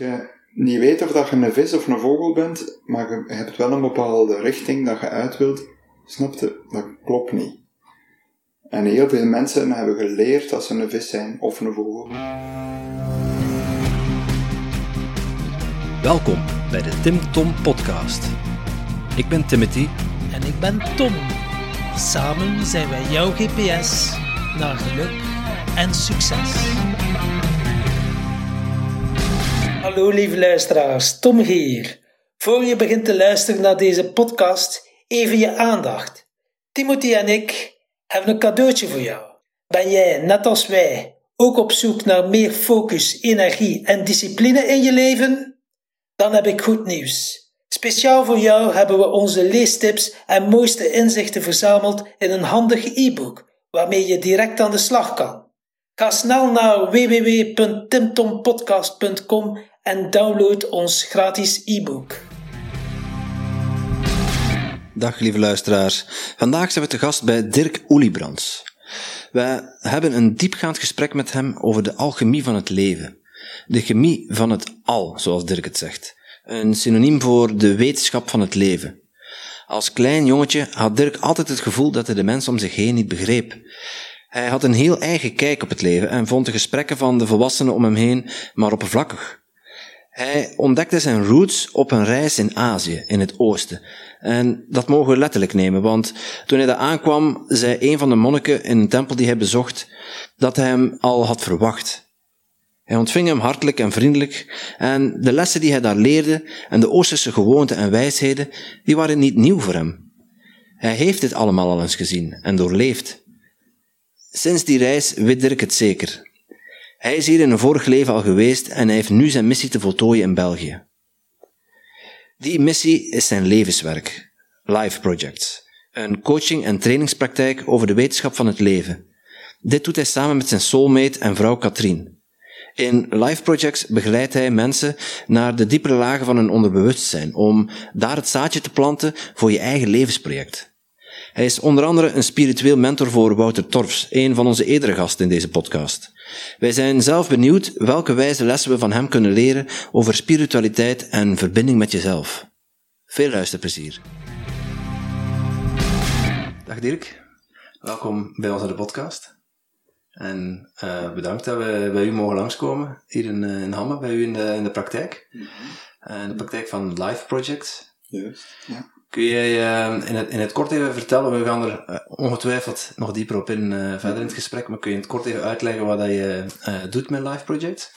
je niet weet of dat je een vis of een vogel bent, maar je hebt wel een bepaalde richting dat je uit wilt, snapte, dat klopt niet. En heel veel mensen hebben geleerd dat ze een vis zijn of een vogel. Welkom bij de Tim Tom Podcast. Ik ben Timothy. En ik ben Tom. Samen zijn wij jouw GPS naar geluk en succes. Lieve luisteraars, Tom hier. Voor je begint te luisteren naar deze podcast, even je aandacht. Timothy en ik hebben een cadeautje voor jou. Ben jij, net als wij, ook op zoek naar meer focus, energie en discipline in je leven? Dan heb ik goed nieuws. Speciaal voor jou hebben we onze leestips en mooiste inzichten verzameld in een handig e-book waarmee je direct aan de slag kan. Ga snel naar www.timtompodcast.com en download ons gratis e-book. Dag lieve luisteraars. Vandaag zijn we te gast bij Dirk Oelibrands. Wij hebben een diepgaand gesprek met hem over de alchemie van het leven. De chemie van het al, zoals Dirk het zegt. Een synoniem voor de wetenschap van het leven. Als klein jongetje had Dirk altijd het gevoel dat hij de mens om zich heen niet begreep. Hij had een heel eigen kijk op het leven en vond de gesprekken van de volwassenen om hem heen maar oppervlakkig. Hij ontdekte zijn roots op een reis in Azië, in het oosten. En dat mogen we letterlijk nemen, want toen hij daar aankwam, zei een van de monniken in een tempel die hij bezocht, dat hij hem al had verwacht. Hij ontving hem hartelijk en vriendelijk, en de lessen die hij daar leerde, en de oosterse gewoonten en wijsheden, die waren niet nieuw voor hem. Hij heeft dit allemaal al eens gezien en doorleefd. Sinds die reis weet Dirk het zeker. Hij is hier in een vorig leven al geweest en hij heeft nu zijn missie te voltooien in België. Die missie is zijn levenswerk, Life Projects, een coaching- en trainingspraktijk over de wetenschap van het leven. Dit doet hij samen met zijn soulmate en vrouw Katrien. In Life Projects begeleidt hij mensen naar de diepere lagen van hun onderbewustzijn om daar het zaadje te planten voor je eigen levensproject. Hij is onder andere een spiritueel mentor voor Wouter Torfs, een van onze eerdere gasten in deze podcast. Wij zijn zelf benieuwd welke wijze lessen we van hem kunnen leren over spiritualiteit en verbinding met jezelf. Veel luisterplezier. Dag Dirk, welkom bij ons aan de podcast. En uh, bedankt dat we bij u mogen langskomen, hier in, uh, in Hamme, bij u in de, in de praktijk. Mm -hmm. uh, de praktijk van Life Project. Juist, ja. Kun jij in, het, in het kort even vertellen, we gaan er ongetwijfeld nog dieper op in verder in het gesprek, maar kun je in het kort even uitleggen wat dat je doet met Life Project?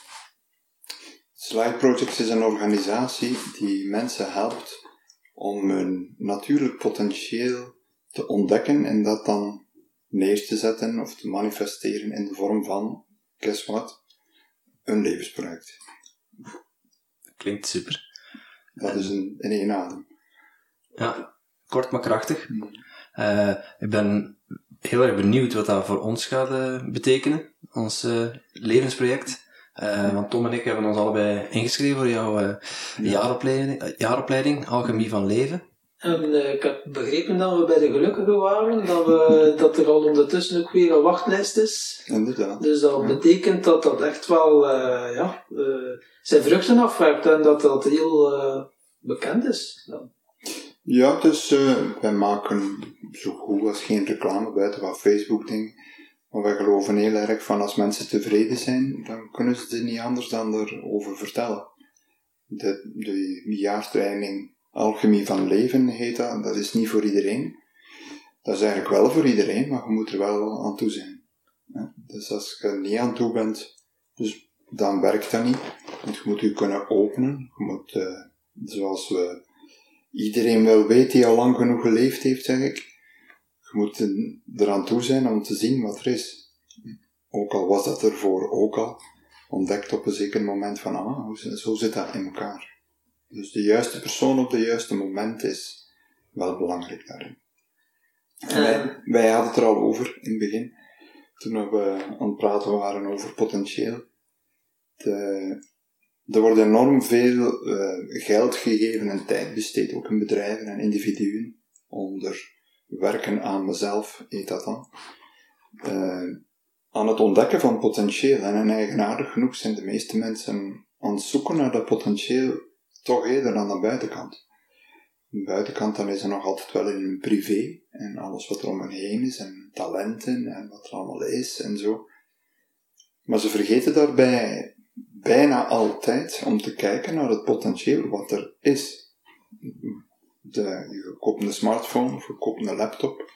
Life Project is een organisatie die mensen helpt om hun natuurlijk potentieel te ontdekken en dat dan neer te zetten of te manifesteren in de vorm van, guess what, een levensproject. Klinkt super. Dat is een, in één adem. Ja, kort maar krachtig. Uh, ik ben heel erg benieuwd wat dat voor ons gaat uh, betekenen, ons uh, levensproject. want Tom en ik hebben ons allebei ingeschreven voor jouw ja. jaaropleiding, jaaropleiding Alchemie van Leven. En uh, ik heb begrepen dat we bij de gelukkigen waren, dat, we, dat er al ondertussen ook weer een wachtlijst is. Inderdaad. Dus dat ja. betekent dat dat echt wel uh, ja, uh, zijn vruchten afwerpt en dat dat heel bekend is. Ja, ja dus wij maken zo goed als geen reclame buiten wat Facebook-ding. Maar wij geloven heel erg van als mensen tevreden zijn, dan kunnen ze er niet anders dan erover vertellen. De, de jaartraining Alchemie van leven heet dat. Dat is niet voor iedereen. Dat is eigenlijk wel voor iedereen, maar je moet er wel aan toe zijn. Dus als je er niet aan toe bent, dus dan werkt dat niet. Want je moet je kunnen openen. Je moet, uh, zoals we iedereen wel weet die al lang genoeg geleefd heeft, zeg ik. Je moet eraan toe zijn om te zien wat er is. Ook al was dat ervoor ook al ontdekt op een zeker moment van, ah, zo zit dat in elkaar. Dus de juiste persoon op het juiste moment is wel belangrijk daarin. En wij, wij hadden het er al over in het begin, toen we aan het praten waren over potentieel. De, er wordt enorm veel uh, geld gegeven en tijd besteed, ook in bedrijven en individuen, onder werken aan mezelf, heet dat dan. Uh, aan het ontdekken van potentieel. En eigenaardig genoeg zijn de meeste mensen aan het zoeken naar dat potentieel toch eerder aan de buitenkant. De buitenkant dan is er nog altijd wel in hun privé en alles wat er om hen heen is en talenten en wat er allemaal is en zo. Maar ze vergeten daarbij bijna altijd om te kijken naar het potentieel wat er is. De, je koopt een smartphone of je koopt een laptop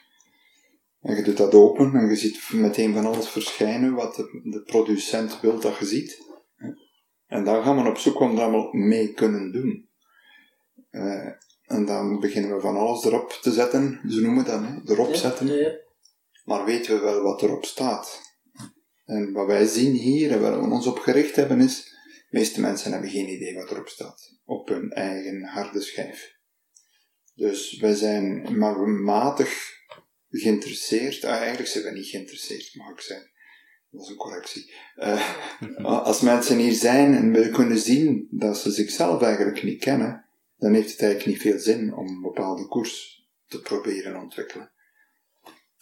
en je doet dat open en je ziet meteen van alles verschijnen wat de, de producent wil dat je ziet. En dan gaan we op zoek wat we allemaal mee kunnen doen. Uh, en dan beginnen we van alles erop te zetten, ze noemen dat, hè, erop zetten. Maar weten we wel wat erop staat? En wat wij zien hier en waar we ons op gericht hebben is, de meeste mensen hebben geen idee wat erop staat. Op hun eigen harde schijf. Dus wij zijn maar matig geïnteresseerd. Ah, eigenlijk zijn we niet geïnteresseerd, mag ik zeggen. Dat is een correctie. Uh, als mensen hier zijn en we kunnen zien dat ze zichzelf eigenlijk niet kennen, dan heeft het eigenlijk niet veel zin om een bepaalde koers te proberen ontwikkelen.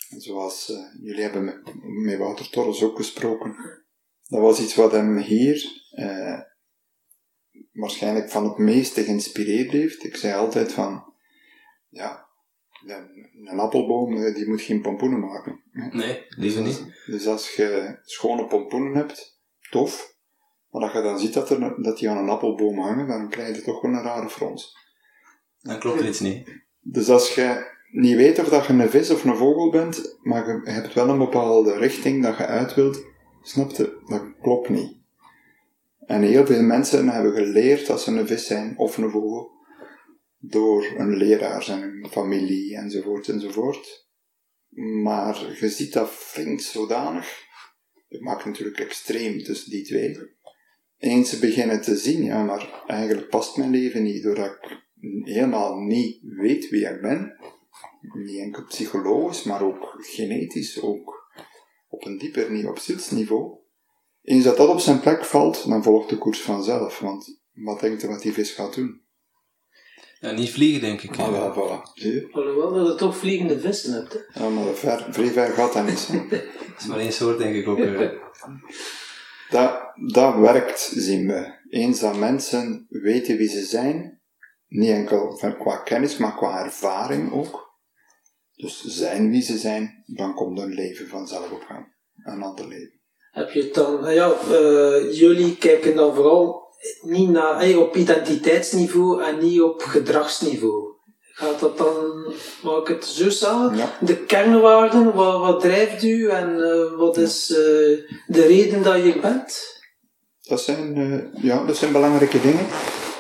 Zoals uh, jullie hebben met, met Wouter Torres ook gesproken, dat was iets wat hem hier uh, waarschijnlijk van het meeste geïnspireerd heeft. Ik zei altijd van, ja, een, een appelboom eh, die moet geen pompoenen maken. Nee, liever niet. Dus als je schone pompoenen hebt, tof. Maar als je dan ziet dat, er, dat die aan een appelboom hangen, dan krijg je toch wel een rare frons. Dan klopt er iets niet. Dus als je niet weet of dat je een vis of een vogel bent, maar je hebt wel een bepaalde richting dat je uit wilt, snap je? Dat klopt niet. En heel veel mensen hebben geleerd dat ze een vis zijn of een vogel door een leraar en een familie enzovoort enzovoort. Maar je ziet dat flink zodanig. Het maakt natuurlijk extreem tussen die twee. Eens ze beginnen te zien, ja, maar eigenlijk past mijn leven niet, doordat ik helemaal niet weet wie ik ben. Niet enkel psychologisch, maar ook genetisch, ook op een dieper niveau, op zielsniveau. Eens dat dat op zijn plek valt, dan volgt de koers vanzelf. Want wat denkt u wat die vis gaat doen? Ja, niet vliegen, denk ik. Ah, wel, voilà. Zie Alhoewel dat je toch vliegende vissen hebt. Hè? Ja, maar ver, vrij ver gaat dat niet. dat is maar één soort, denk ik ook. Dat, dat werkt, zien we. Eens dat mensen weten wie ze zijn, niet enkel qua kennis, maar qua ervaring ook. Dus zijn wie ze zijn, dan komt hun leven vanzelf op gang. Een ander leven. Heb je het dan, ja, uh, jullie kijken dan vooral niet naar, op identiteitsniveau en niet op gedragsniveau. Gaat dat dan, maak ik het zo samen? De kernwaarden, wat, wat drijft u en uh, wat is uh, de reden dat je bent? Dat zijn, ja, dat zijn belangrijke dingen.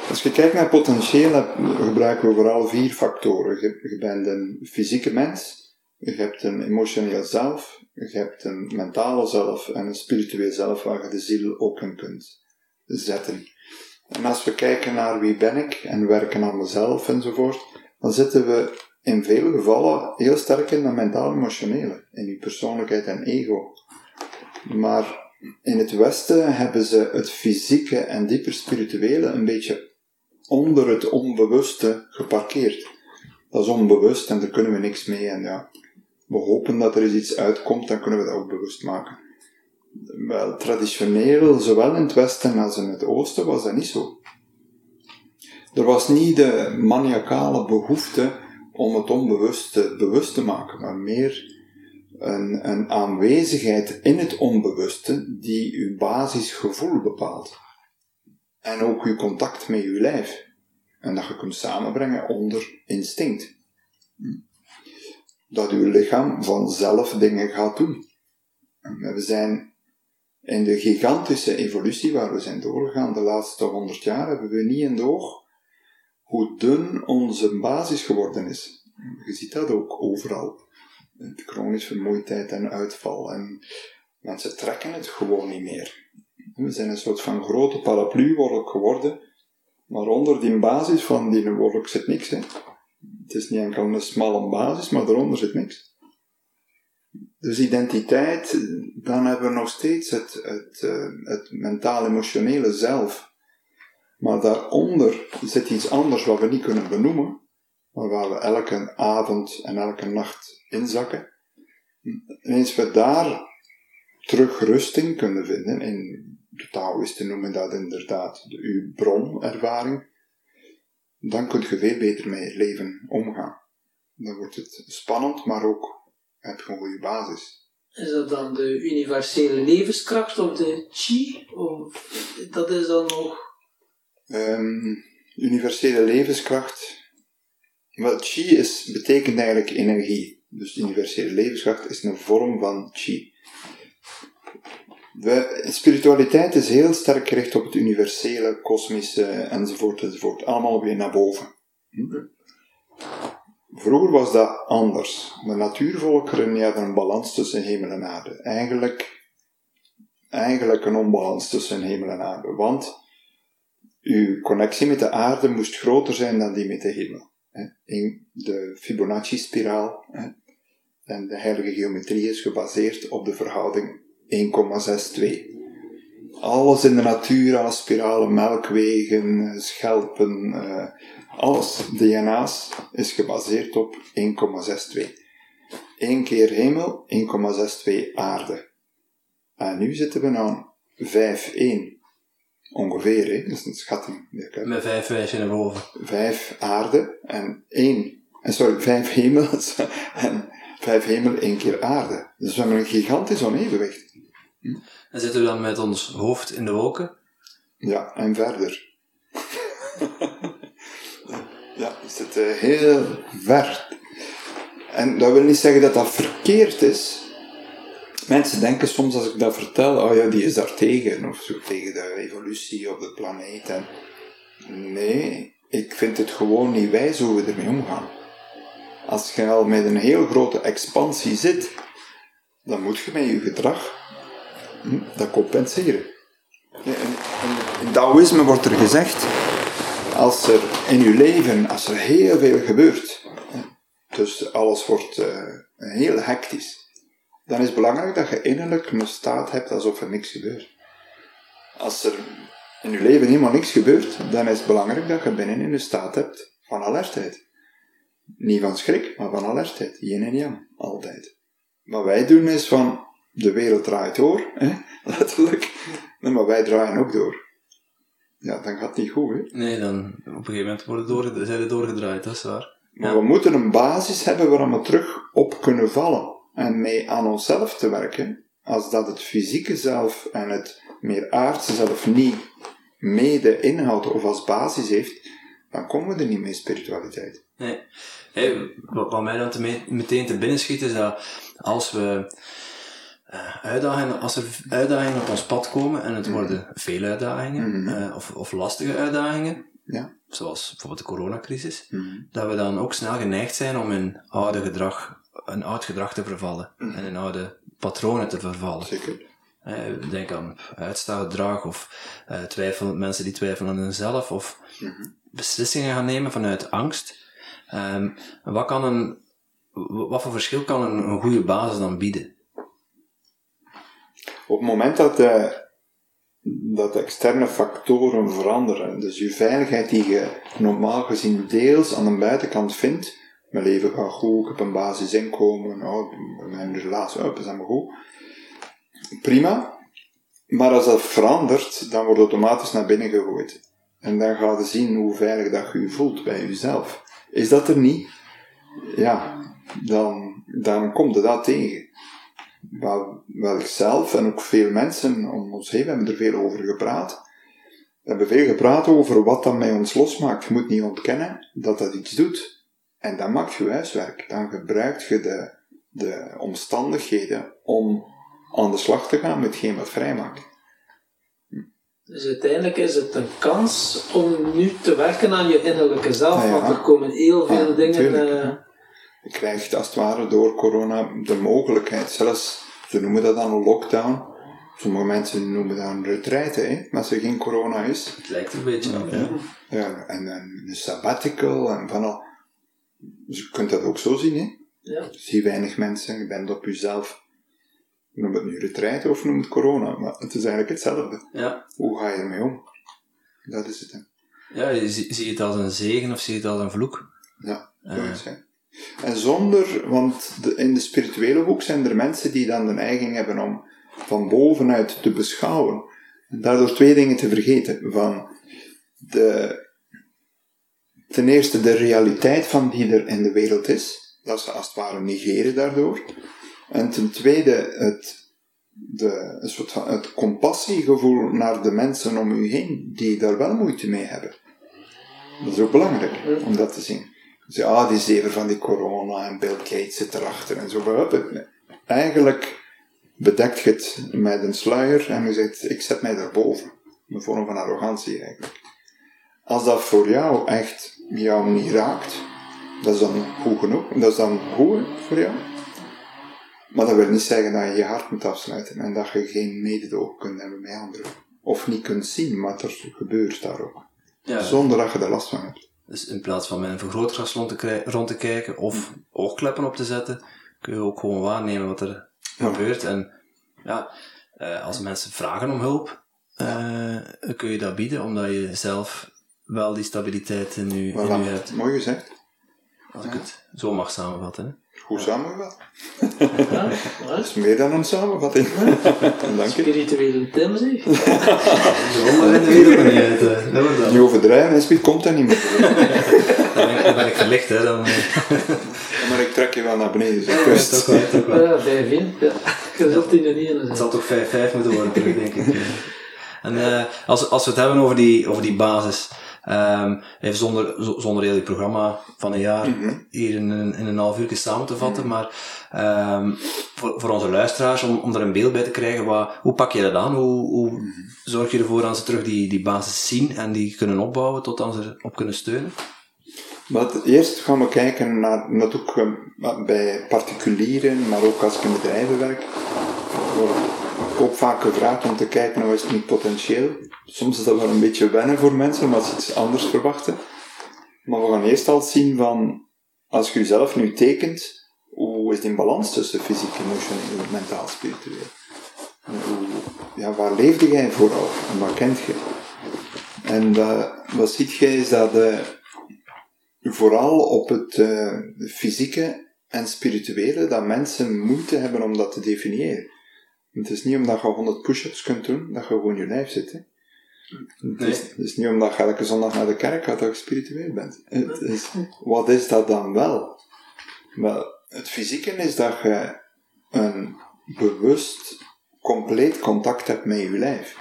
Als je kijkt naar potentieel, gebruiken we vooral vier factoren. Je, bent een fysieke mens, je hebt een emotioneel zelf, je hebt een mentale zelf en een spiritueel zelf waar je de ziel ook in kunt zetten. En als we kijken naar wie ben ik en werken aan mezelf enzovoort, dan zitten we in veel gevallen heel sterk in dat mentaal-emotionele, in die persoonlijkheid en ego. Maar in het Westen hebben ze het fysieke en dieper spirituele een beetje onder het onbewuste geparkeerd. Dat is onbewust en daar kunnen we niks mee. En ja, we hopen dat er eens iets uitkomt, dan kunnen we dat ook bewust maken wel, traditioneel, zowel in het Westen als in het Oosten, was dat niet zo. Er was niet de maniacale behoefte om het onbewuste bewust te maken, maar meer een, een aanwezigheid in het onbewuste die uw basisgevoel bepaalt. En ook uw contact met uw lijf. En dat je kunt samenbrengen onder instinct. Dat uw lichaam vanzelf dingen gaat doen. We zijn in de gigantische evolutie waar we zijn doorgegaan de laatste honderd jaar, hebben we niet in de oog hoe dun onze basis geworden is. Je ziet dat ook overal. De chronische vermoeidheid en uitval. En mensen trekken het gewoon niet meer. We zijn een soort van grote paraplu-wolk geworden, maar onder die basis van die wolk zit niks. Hè. Het is niet enkel een smalle basis, maar daaronder zit niks. Dus identiteit, dan hebben we nog steeds het, het, eh, het mentaal-emotionele zelf. Maar daaronder zit iets anders wat we niet kunnen benoemen, maar waar we elke avond en elke nacht inzakken. En eens we daar terug rusting kunnen vinden in de Taoïsten noemen dat inderdaad de, uw bronervaring, dan kun je veel beter met je leven omgaan. Dan wordt het spannend, maar ook heb je een goede basis. Is dat dan de universele levenskracht of de chi? Of dat is dan nog... Ehm, universele levenskracht. Wel, chi is, betekent eigenlijk energie. Dus universele levenskracht is een vorm van chi. De spiritualiteit is heel sterk gericht op het universele, kosmische enzovoort enzovoort. Allemaal weer naar boven. Hm? Vroeger was dat anders. De natuurvolkeren hadden een balans tussen hemel en aarde. Eigenlijk, eigenlijk een onbalans tussen hemel en aarde. Want uw connectie met de aarde moest groter zijn dan die met de hemel. In de Fibonacci-spiraal en de heilige geometrie is gebaseerd op de verhouding 1,62. Alles in de natuur, alle spiralen, melkwegen, schelpen, eh, alles, DNA's, is gebaseerd op 1,62. 1 keer hemel, 1,62 aarde. En nu zitten we aan 5,1. Ongeveer, hè? dat is een schatting. Met vijf wijsje naar boven. Vijf aarde en één, en sorry, vijf hemels en vijf hemel, één keer aarde. Dus we hebben een gigantisch onevenwicht. Hm? En zitten we dan met ons hoofd in de wolken? Ja, en verder. ja, we zitten heel ver. En dat wil niet zeggen dat dat verkeerd is. Mensen denken soms als ik dat vertel, oh ja, die is daar tegen, of zo, tegen de evolutie op de planeet. Nee, ik vind het gewoon niet wijs hoe we ermee omgaan. Als je al met een heel grote expansie zit, dan moet je met je gedrag dat compenseren. In, in, Taoïsme wordt er gezegd, als er in je leven, als er heel veel gebeurt, dus alles wordt uh, heel hectisch, dan is het belangrijk dat je innerlijk een staat hebt alsof er niks gebeurt. Als er in je leven helemaal niks gebeurt, dan is het belangrijk dat je binnenin een staat hebt van alertheid. Niet van schrik, maar van alertheid. Yin en yang, altijd. Wat wij doen is van, de wereld draait door, hè? letterlijk, maar wij draaien ook door. Ja, dan gaat het niet goed, hè? Nee, dan op een gegeven moment worden door, zijn we doorgedraaid, dat is waar. Maar we moeten een basis hebben waar we terug op kunnen vallen en mee aan onszelf te werken, als dat het fysieke zelf en het meer aardse zelf niet mee de inhoud of als basis heeft, dan komen we er niet mee spiritualiteit. Nee. Hey, wat, mij dan te meteen te binnen schiet is dat als we uh, uitdagingen, als er uitdagingen op ons pad komen en het mhm. worden veel uitdagingen mm of, of lastige uitdagingen, ja. zoals bijvoorbeeld de coronacrisis, mhm. dat we dan ook snel geneigd zijn om in oude gedrag een oud gedrag te vervallen en in oude patronen te vervallen. Zeker. denk aan uitstelgedrag of uh, twijfel, mensen die twijfelen aan hunzelf of beslissingen gaan nemen vanuit angst. Um, wat, kan een, wat voor verschil kan een, een goede basis dan bieden? Op het moment dat de, dat externe factoren veranderen, dus je veiligheid die je normaal gezien deels aan de buitenkant vindt, mijn leven gaat goed, ik heb een basisinkomen, oh, mijn relatie, oh, is allemaal goed. Prima. Maar als dat verandert, dan wordt automatisch naar binnen gegooid. En dan ga je zien hoe veilig dat je je voelt bij jezelf. Is dat er niet? Ja, dan, dan komt er dat tegen. Wel, wel zelf en ook veel mensen om ons heen hebben er veel over gepraat. We hebben veel gepraat over wat dat mij ons losmaakt. Je moet niet ontkennen dat dat iets doet. En dan maakt je huiswerk. Dan gebruikt je de, de omstandigheden om aan de slag te gaan met hetgeen wat vrijmaakt. Dus uiteindelijk is het een kans om nu te werken aan je innerlijke zelf, ah, want er komen heel veel dingen. Je krijgt als het ware door corona de mogelijkheid, zelfs, ze noemen dat dan een lockdown. Sommige mensen noemen dat een retraite, hè, als er geen corona is. Het lijkt een beetje op, ja. ja. en, en een sabbatical en van al. Dus je kunt dat ook zo zien, hè? Ja. Zie weinig mensen, je bent op jezelf. Noem het nu retraite of noem het corona, maar het is eigenlijk hetzelfde. Ja. Hoe ga je ermee om? Dat is het, hè. Ja, zie, zie je het als een zegen of zie je het als een vloek? Ja, dat uh. zijn. En zonder, want in de spirituele hoek zijn er mensen die dan de neiging hebben om van bovenuit te beschouwen. En daardoor twee dingen te vergeten. Van de, ten eerste de realiteit van die er in de wereld is. Dat ze als het ware negeren daardoor. En ten tweede het, de, een soort het compassiegevoel naar de mensen om u heen die daar wel moeite mee hebben. Dat is ook belangrijk om dat te zien. Dus ja, ah, die zever van die corona en Bill Gates zit erachter en zo. Eigenlijk bedekt je het met een sluier en je zegt, ik zet mij daarboven. Een vorm van arrogantie eigenlijk. Als dat voor jou echt jou niet raakt, dat is dan goed genoeg. Dat is dan goed voor jou. Maar dat wil niet zeggen dat je je hart moet afsluiten en dat je geen mededogen kunt hebben met anderen. Of niet kunt zien wat er gebeurt daar ook. Ja. Zonder dat je er last van hebt. Dus in plaats van met een vergrootglas rond te, rond te kijken of oogkleppen op te zetten, kun je ook gewoon waarnemen wat er gebeurt. En ja, eh, als mensen vragen om hulp, uh, kun je dat bieden, omdat je zelf wel die stabiliteit in je, in je hebt. Mooi gezegd. Als ik het zo mag samenvatten. Hè. Goed samengevat. Ja, dat is meer dan een samenvatting. Dank je. Spirituele Tim zeg. Zo maar in de wereld niet uit. Uh, niet overdrijven, en komt dat niet meer. dan, ben ik, gelicht, hè. Dan, maar ik trek je wel naar beneden. Dus ja, toch wel, toch wel. Ja, 5 in. Ja. Je zult in de ene Het zal toch 5-5 moeten worden, denk ik. En uh, als, als we het hebben over die, over die basis. Um, even zonder, zonder heel het programma van een jaar mhm. hier in, een half uur samen te vatten, mhm. maar um, voor, voor onze luisteraars, om, om er een beeld bij te krijgen, wat, hoe pak je dat aan? Hoe, hoe mhm. zorg je ervoor dat ze terug die, die basis zien en die kunnen opbouwen tot dan ze op kunnen steunen? Maar eerst gaan we kijken naar, dat ook uh, bij particulieren, maar ook als ik in bedrijven werk, vaak gevraagd om te kijken naar wat is het niet potentieel. Soms is dat wel een beetje wennen voor mensen, omdat ze iets anders verwachten. Maar we gaan eerst al zien van, als je jezelf nu tekent, hoe is die balans tussen fysiek, emotioneel, mentaal, spiritueel? Ja, waar leefde jij vooral en wat kent je? En uh, wat ziet jij is dat uh, vooral op het uh, fysieke en spirituele, dat mensen moeite hebben om dat te definiëren. Het is niet omdat je 100 push-ups kunt doen, dat je gewoon je lijf zit. Hè? Het, is, het, is, niet omdat je elke zondag naar de kerk gaat dat je spiritueel bent. Het is, wat is dat dan wel? wel? Het fysieke is dat je een bewust, compleet contact hebt met je lijf.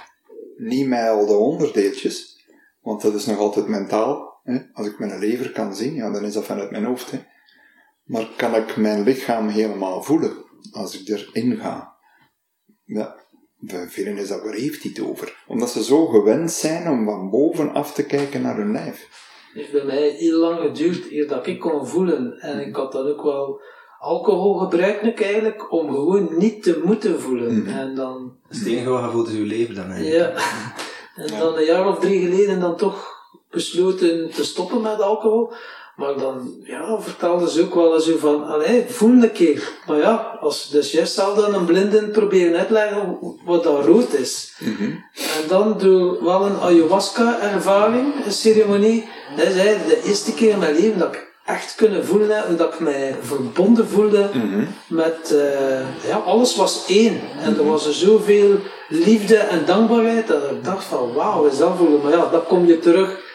Niet met al de onderdeeltjes, want dat is nog altijd mentaal. Hè? Als ik mijn lever kan zien, ja, dan is dat vanuit mijn hoofd. Hè? Maar kan ik mijn lichaam helemaal voelen als ik erin ga? Ja, bij velen is dat, waar heeft hij het over? Omdat ze zo gewend zijn om van bovenaf te kijken naar hun lijf. Het heeft bij mij heel lang geduurd eer dat ik kon voelen. En ik had dan ook wel alcohol gebruikt eigenlijk om gewoon niet te moeten voelen. Mhm. En dan... Dat is het enige wat je voelt is je leven dan eigenlijk. Ja. En dan een jaar of drie geleden dan toch besloten te stoppen met alcohol. Maar dan ja, vertelde ze ook wel eens van, allee, voel een keer. Maar ja, als, dus juist zal dan een blinden proberen uitleggen wat dat rood is. Mhm. En dan door wel een ayahuasca-ervaring, een ceremonie, dat is de eerste keer in mijn leven dat ik echt kunnen voelen heb, dat ik mij verbonden voelde mhm. met, uh, ja, alles was één. En er mhm. was er zoveel liefde en dankbaarheid dat ik dacht van, wauw, is dat voelen? Maar ja, dan kom je terug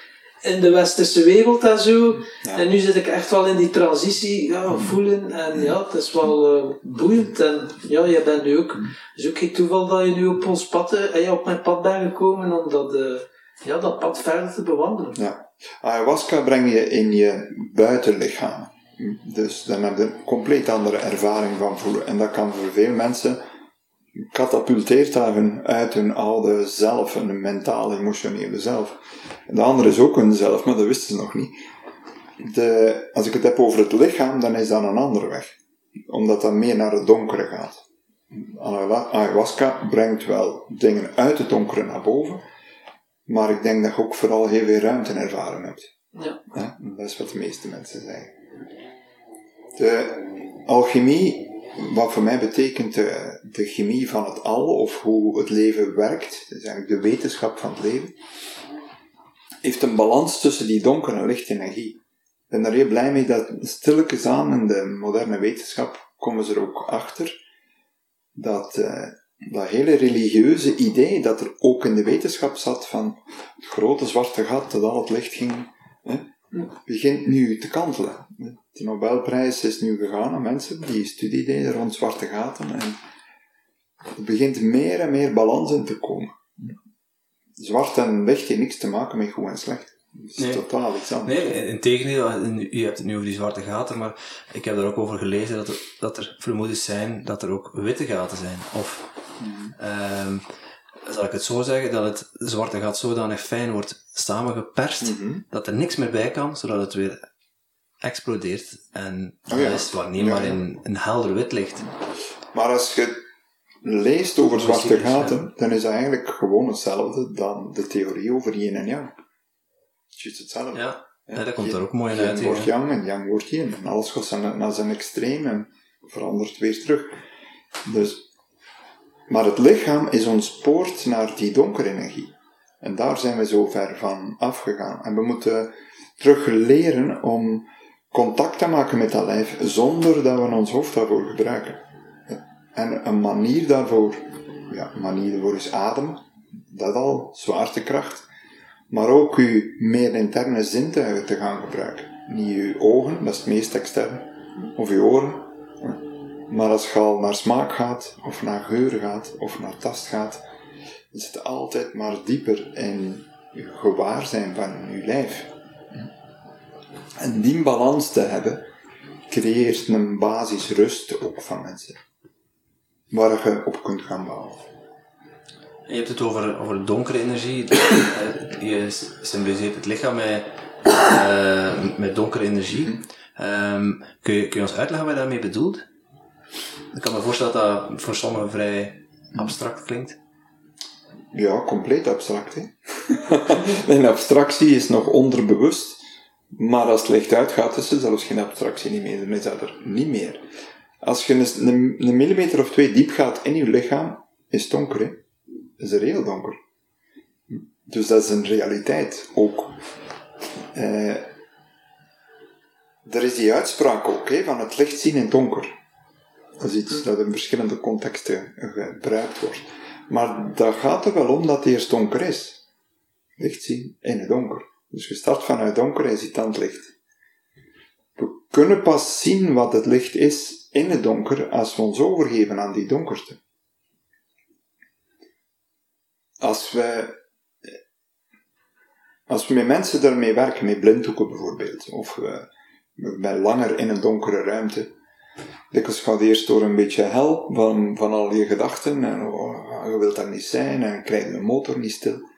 in de westerse wereld en zo. En nu zit ik echt wel in die transitie ja, mm. voelen. En ja, het is wel uh, boeiend. En ja, jij bent nu ook. Het is ook geen toeval dat je nu op ons pad, en eh, je op mijn pad bent gekomen om dat, uh, ja, dat pad verder te bewandelen. Ja. Ayahuasca breng je in je buitenlichaam. Dus dan heb je een compleet andere ervaring van voelen. En dat kan voor veel mensen katapulteert hun uit hun oude zelf, hun mentale, emotionele zelf. de andere is ook hun zelf, maar dat wisten ze nog niet. De, als ik het heb over het lichaam, dan is dat een andere weg. Omdat dat meer naar het donkere gaat. Ayahuasca brengt wel dingen uit het donkere naar boven, maar ik denk dat je ook vooral heel veel ruimte ervaren hebt. Ja. ja. Dat is wat de meeste mensen zeggen. De alchemie wat voor mij betekent de, chemie van het al, of hoe het leven werkt, is eigenlijk de wetenschap van het leven, heeft een balans tussen die donkere en lichte energie. Ik ben er heel blij mee dat stilletjes aan in de moderne wetenschap komen ze er ook achter dat uh, dat hele religieuze idee dat er ook in de wetenschap zat van het grote zwarte gat dat al het licht ging, hè, begint nu te kantelen. De Nobelprijs is nu gegaan aan mensen die studie deden rond zwarte gaten en er begint meer en meer balans in te komen. Zwart en licht heeft niks te maken met goed en slecht. Het is Nee. totaal iets anders. Nee, in tegendeel, je hebt het nu over die zwarte gaten, maar ik heb er ook over gelezen dat er, dat er vermoedens zijn dat er ook witte gaten zijn. Of, ehm, zal ik het zo zeggen, dat het zwarte gat zodanig fijn wordt samengeperst, Mhm. dat er niks meer bij kan, zodat het weer explodeert. En Oh ja. is waarneembaar Ja, ja. in een helder wit licht. Maar als je leest over zwarte gaten, dan is dat eigenlijk gewoon hetzelfde dan de theorie over yin en yang. Het is hetzelfde. Ja, dat komt yin- er ook mooi in Yin uit. hier, wordt yang en yang wordt yin. En alles gaat naar zijn extreem en verandert weer terug. Dus, maar het lichaam is ons poort naar die donkere energie. En daar zijn we zo ver van afgegaan. En we moeten terug leren om contact te maken met dat lijf zonder dat we ons hoofd daarvoor gebruiken. En een manier daarvoor, ja, een manier daarvoor is ademen. Dat al, zwaartekracht. Maar ook uw meer interne zintuigen te gaan gebruiken. Niet uw ogen, dat is het meest extern. Of uw oren. Maar als je al naar smaak gaat, of naar geur gaat, of naar tast gaat, is het altijd maar dieper in je gewaarzijn van je lijf. En die balans te hebben, creëert een basisrust ook van mensen. Waar je op kunt gaan bouwen. Je hebt het over, over donkere energie. Eh, je symboliseert het lichaam met, eh, met donkere energie. Ehm, kun, je, kun je ons uitleggen wat je daarmee bedoelt? Ik kan me voorstellen dat dat voor sommigen vrij abstract klinkt. Ja, compleet abstract. Hè? en abstractie is nog onderbewust. Maar als het licht uitgaat, is er zelfs geen abstractie niet meer. Dan is dat er niet meer. Als je een, een, een millimeter of twee diep gaat in je lichaam, is het donker. Hè? Is er heel donker. Dus dat is een realiteit ook. Eh, er is die uitspraak ook van het licht zien in het donker. Dat is iets dat in verschillende contexten gebruikt wordt. Maar dat gaat er wel om dat het eerst donker is. Licht zien in het donker. Dus je start vanuit donker en ziet het licht. We kunnen pas zien wat het licht is in het donker als we ons overgeven aan die donkerte. Als we, als we met mensen daarmee werken, met blinddoeken bijvoorbeeld, of we, we langer in een donkere ruimte, Dikwijls gaat eerst door een beetje hel van, van al je gedachten en oh, je wilt daar niet zijn en krijg je motor niet stil.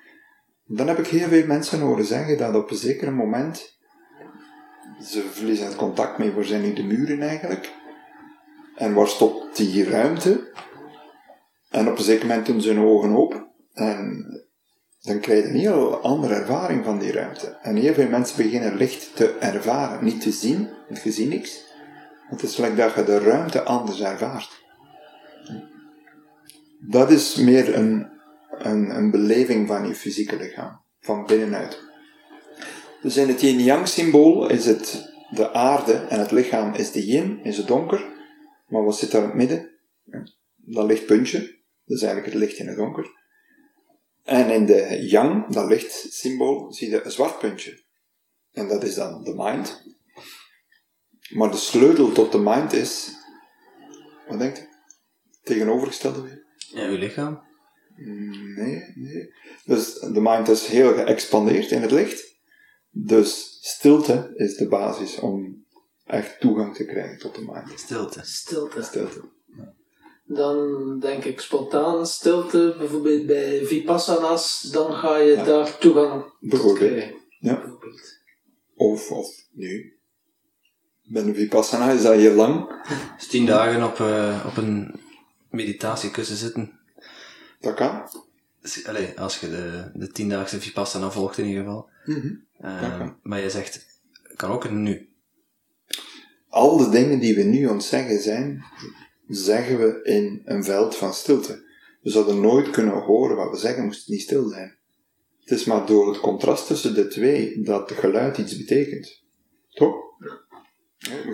Dan heb ik heel veel mensen horen zeggen dat op een zeker moment ze verliezen het contact mee, waar zijn nu de muren eigenlijk? En waar stopt die ruimte? En op een zeker moment doen ze hun ogen open en dan krijg je een heel andere ervaring van die ruimte. En heel veel mensen beginnen licht te ervaren, niet te zien, want je ziet niks. Het is gelijk dat je de ruimte anders ervaart. Dat is meer een, een, een beleving van je fysieke lichaam, van binnenuit. Dus in het yin-yang symbool is het de aarde en het lichaam is de yin, is het donker. Maar wat zit daar in het midden? Dat lichtpuntje, dat is eigenlijk het licht in het donker. En in de yang, dat lichtsymbool, zie je een zwart puntje. En dat is dan de mind. Maar de sleutel tot de mind is, wat denkt u? Tegenovergestelde weer? Ja, uw lichaam. Nee, nee. Dus de mind is heel geëxpandeerd in het licht. Dus stilte is de basis om echt toegang te krijgen tot de mind. Stilte. Stilte. Stilte. Dan denk ik spontaan stilte, bijvoorbeeld bij Vipassana's, dan ga je Ja. daar toegang tot krijgen. Ja. Bijvoorbeeld. Of, of nu. Bij een vipassana is dat heel lang. Dus tien dagen op, eh, op een meditatiekussen zitten. Dat kan. Allee, als je de, de tiendaagse Vipassana volgt in ieder geval. Mhm. Eh, maar je zegt, kan ook nu. Al de dingen die we nu aan het zeggen zijn, zeggen we in een veld van stilte. We zouden nooit kunnen horen wat we zeggen, moest het niet stil zijn. Het is maar door het contrast tussen de twee dat het geluid iets betekent. Toch?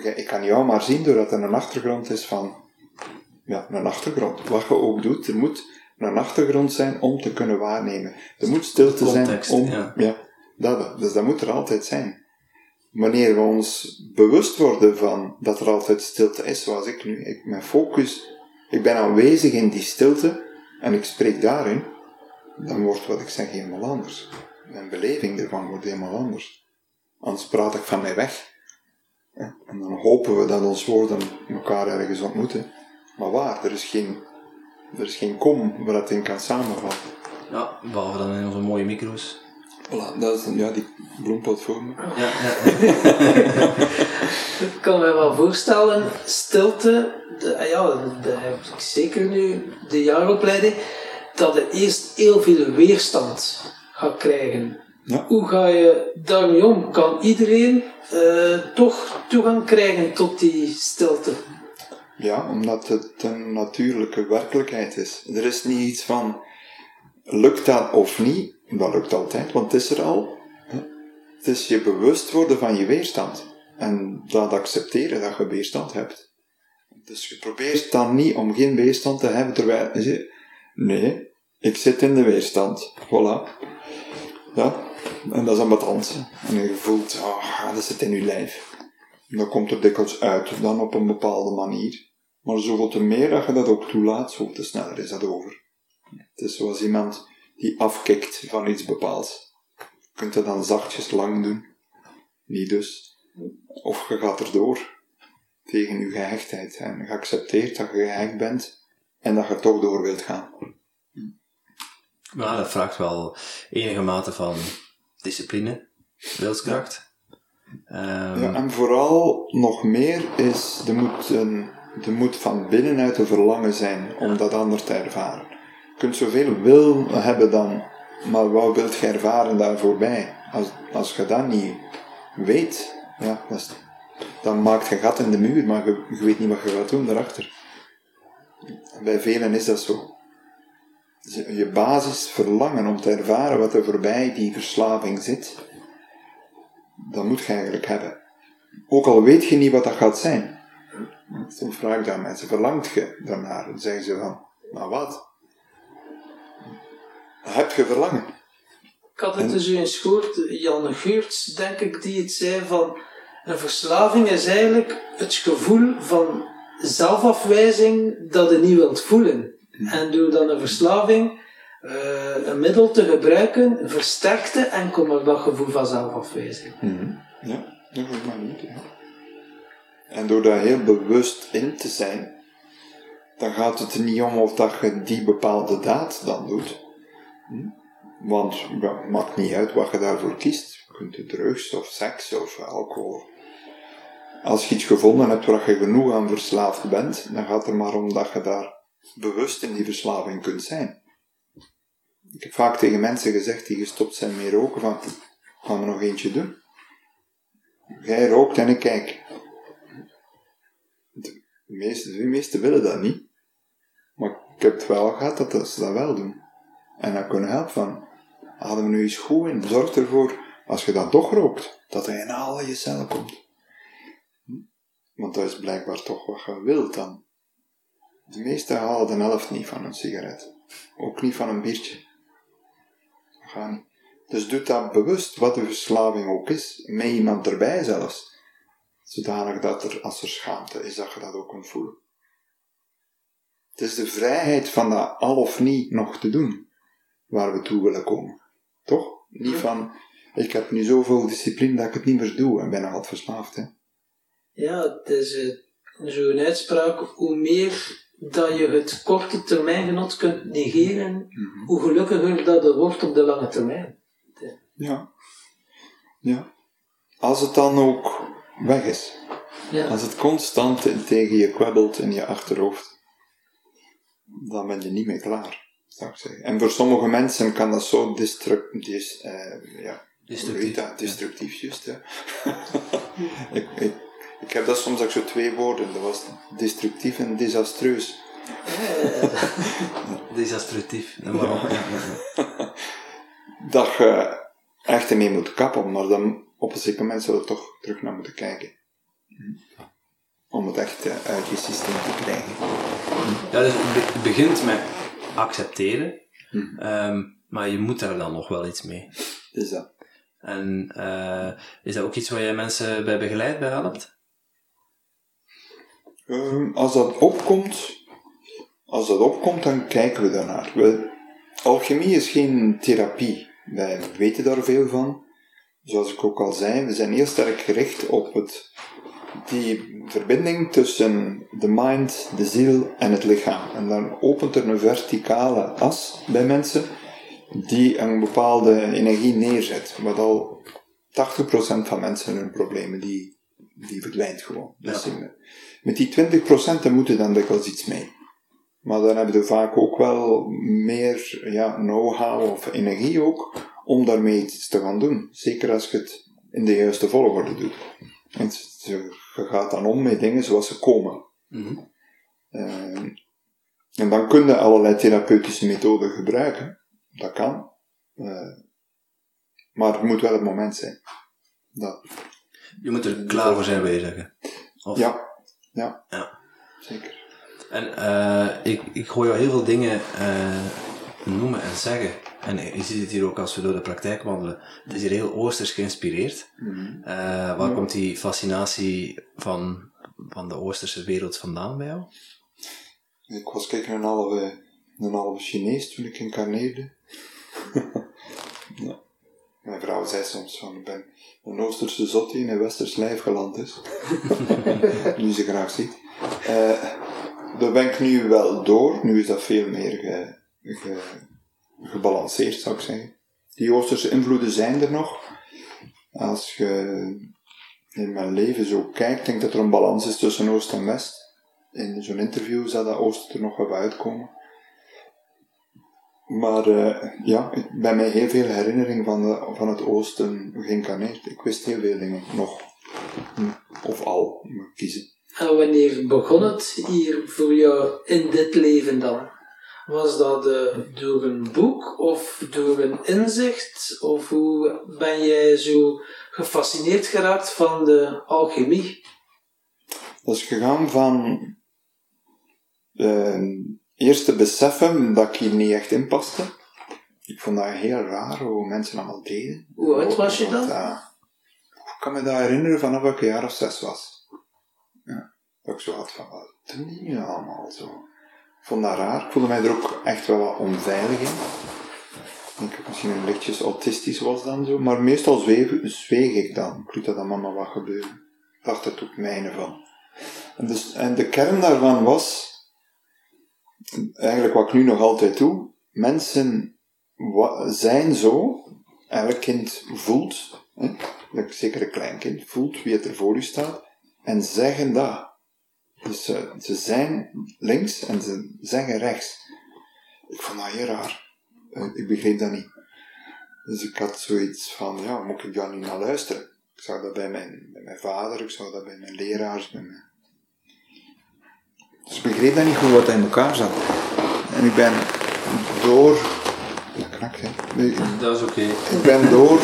Ja, Ik kan jou maar zien doordat er een achtergrond is van ja, een achtergrond. Wat je ook doet, er moet een achtergrond zijn om te kunnen waarnemen. Er moet stilte Context, zijn om... ja. dat, dus dat moet er altijd zijn. Wanneer we ons bewust worden van dat er altijd stilte is, zoals ik nu, ik, mijn focus, ik ben aanwezig in die stilte en ik spreek daarin, dan wordt wat ik zeg helemaal anders. Mijn beleving ervan wordt helemaal anders. Anders praat ik van mij weg. Ja, En dan hopen we dat onze woorden elkaar ergens ontmoeten. Maar waar? Er is geen, er is geen kom waar het in kan samenvallen. Ja, behalve dan in onze mooie micro's. Voilà, dat is ja, die bloempot voor me. Ja, ja. Ik kan me wel voorstellen, stilte, de, ah ja, dat heb ik zeker nu, de jaaropleiding, dat je eerst heel veel weerstand gaat krijgen. Ja. Hoe ga je daarmee om? Kan iedereen eh, toch toegang krijgen tot die stilte? Ja, omdat het een natuurlijke werkelijkheid is. Er is niet iets van, lukt dat of niet? Dat lukt altijd, want het is er al. Het is je bewust worden van je weerstand. En dat accepteren dat je weerstand hebt. Dus je probeert dan niet om geen weerstand te hebben terwijl je zegt, nee, ik zit in de weerstand. Voilà. Ja, en dat is ambetant. En je voelt, ah, dat zit in je lijf. En dat komt er dikwijls uit, dan op een bepaalde manier. Maar zoveel te meer dat je dat ook toelaat, zoveel te sneller is dat over. Het is zoals iemand die afkikt van iets bepaalds. Je kunt dat dan zachtjes lang doen. Niet dus. Of je gaat erdoor. Tegen je gehechtheid. En je accepteert dat je gehecht bent. En dat je toch door wilt gaan. Maar dat vraagt wel enige mate van discipline, wilskracht. Ehm, Ja, en vooral nog meer is, er moet, een, moet van binnenuit een verlangen zijn om dat anders te ervaren. Je kunt zoveel wil hebben dan, maar wat wilt je ervaren daar voorbij? Als, als je dat niet weet, ja, dan maakt je gat in de muur, maar je, je weet niet wat je gaat doen daarachter. Bij velen is dat zo. Je basis verlangen om te ervaren wat er voorbij die verslaving zit, dat moet je eigenlijk hebben. Ook al weet je niet wat dat gaat zijn. Soms vraag ik aan mensen, verlangt je daarnaar? Dan zeggen ze van, maar wat? Heb je verlangen? Ik had het dus eens gehoord, Jan Geurts, denk ik, die het zei van een verslaving is eigenlijk het gevoel van zelfafwijzing dat je niet wilt voelen. En door dan een verslaving eh, een middel te gebruiken, versterkte enkel maar dat gevoel van zelfafwijzing. Ja, dat is maar niet. En door daar heel bewust in te zijn, dan gaat het er niet om of dat je die bepaalde daad dan doet. Hm? Want het maakt niet uit wat je daarvoor kiest. Je kunt de drugs of seks of alcohol. Als je iets gevonden hebt waar je genoeg aan verslaafd bent, dan gaat het er maar om dat je daar bewust in die verslaving kunt zijn. Ik heb vaak tegen mensen gezegd die gestopt zijn met roken van, gaan we nog eentje doen? Jij rookt en ik kijk. De meeste, de meesten willen dat niet. Maar ik heb het wel gehad dat, ze dat wel doen. En dan kunnen helpen van, we nu eens goed in, zorg ervoor, als je dat toch rookt, dat hij in al je cellen komt. Want dat is blijkbaar toch wat je wilt dan. De meesten halen de helft niet van een sigaret. Ook niet van een biertje. Niet. Dus doe dat bewust, wat de verslaving ook is, met iemand erbij zelfs. Zodanig dat er, als er schaamte is, dat je dat ook kunt voelen. Het is de vrijheid van dat al of niet nog te doen, waar we toe willen komen. Toch? Niet van, ik heb nu zoveel discipline dat ik het niet meer doe en ben wat verslaafd. Hè? Ja, het is eh, zo'n uitspraak, hoe meer dat je het korte termijn genot kunt negeren, hoe gelukkiger dat je wordt op de lange termijn. Ja. Ja. Als het dan ook weg is. Ja. Als het constant tegen je kwebbelt in je achterhoofd, dan ben je niet meer klaar, zou ik zeggen. En voor sommige mensen kan dat zo destructief, eh, ja, Destructief, heet dat? Destructief, juist, ja. ik, ik, ik heb dat soms ook zo twee woorden, dat was destructief en desastreus. Desastrutief. Ja. Dat je echt ermee moet kappen, maar dan op een zeker moment zou je er toch terug naar moeten kijken. om het echt eh, uit je systeem te krijgen. Ja, dus het be- het begint met accepteren, Mhm. ehm, maar je moet daar dan nog wel iets mee. Dus dat. En eh, is dat ook iets waar je mensen bij begeleid, bij helpt? Ehm, als dat opkomt, als dat opkomt, dan kijken we daarnaar. We, alchemie is geen therapie. Wij weten daar veel van. Zoals ik ook al zei, we zijn heel sterk gericht op het, die verbinding tussen de mind, de ziel en het lichaam. En dan opent er een verticale as bij mensen die een bepaalde energie neerzet. Wat al 80% van mensen hun problemen, die, die verdwijnt gewoon. Dus Ja. Met die 20% daar moeten dan dikwijls iets mee. Maar dan hebben we vaak ook wel meer ja, know-how of energie ook om daarmee iets te gaan doen. Zeker als je het in de juiste volgorde doet. Je je gaat dan om met dingen zoals ze komen. Eh, en dan kun je allerlei therapeutische methoden gebruiken. Dat kan. Eh, maar het moet wel het moment zijn. Dat, Je moet er klaar voor zijn, wil je zeggen. Of- ja, ja, Ja. zeker. En eh, ik, ik hoor jou heel veel dingen eh, noemen en zeggen. En je ziet het hier ook als we door de praktijk wandelen. Het is hier heel oosters geïnspireerd. Mhm. Eh, waar komt die fascinatie van, van de oosterse wereld vandaan bij jou? Ik was kijken een halve, een halve Chinees toen ik incarneerde. ja. Mijn vrouw zei soms van, ik ben een Oosterse zot die in een Westers lijf geland is. die ze graag ziet. Eh daar ben ik nu wel door. Nu is dat veel meer ge, ge- gebalanceerd, zou ik zeggen. Die Oosterse invloeden zijn er nog. Als je in mijn leven zo kijkt, denk ik dat er een balans is tussen Oost en West in zo'n interview zou dat Oosten er nog wel uitkomen. Maar eh, ja, ik ben mij heel veel herinnering van, de, van het Oosten geïncarneerd. Ik wist heel veel dingen nog. Hm, Of al, moet kiezen. En wanneer begon het hier voor jou in dit leven dan? Was dat eh, door een boek of door een inzicht? Of hoe ben jij zo gefascineerd geraakt van de alchemie? Dat is gegaan van eh, eerst te beseffen dat ik hier niet echt in paste. Ik vond dat heel raar hoe mensen allemaal deden. Hoe oud was je dan? Dat- ik kan me dat herinneren vanaf ik een jaar of zes was. Ja, dat ik zo had van, wat doen die allemaal zo? Ik vond dat raar. Ik voelde mij er ook echt wel wat onveilig in. Ik denk dat ik misschien een lichtjes autistisch was dan zo. Maar meestal zweeg, zweeg ik dan. Ik liet dat dan maar wat gebeuren. Ik dacht het ook mijne van. En, dus, en de kern daarvan was, eigenlijk wat ik nu nog altijd doe, mensen zijn zo, elk kind voelt, hè, zeker een kleinkind, voelt wie het er voor u staat, en zeggen dat. Dus eh, ze zijn links en ze zeggen rechts. Ik vond dat heel raar. Eh, ik begreep dat niet. Dus ik had zoiets van, ja, moet ik daar niet naar luisteren? Ik zag dat bij mijn, mijn vader, ik zag dat bij mijn leraars, bij mijn... Dus ik begreep dat niet goed wat dat in elkaar zat. En ik ben door... Dat knakt, hè. Dat is oké. ik ben door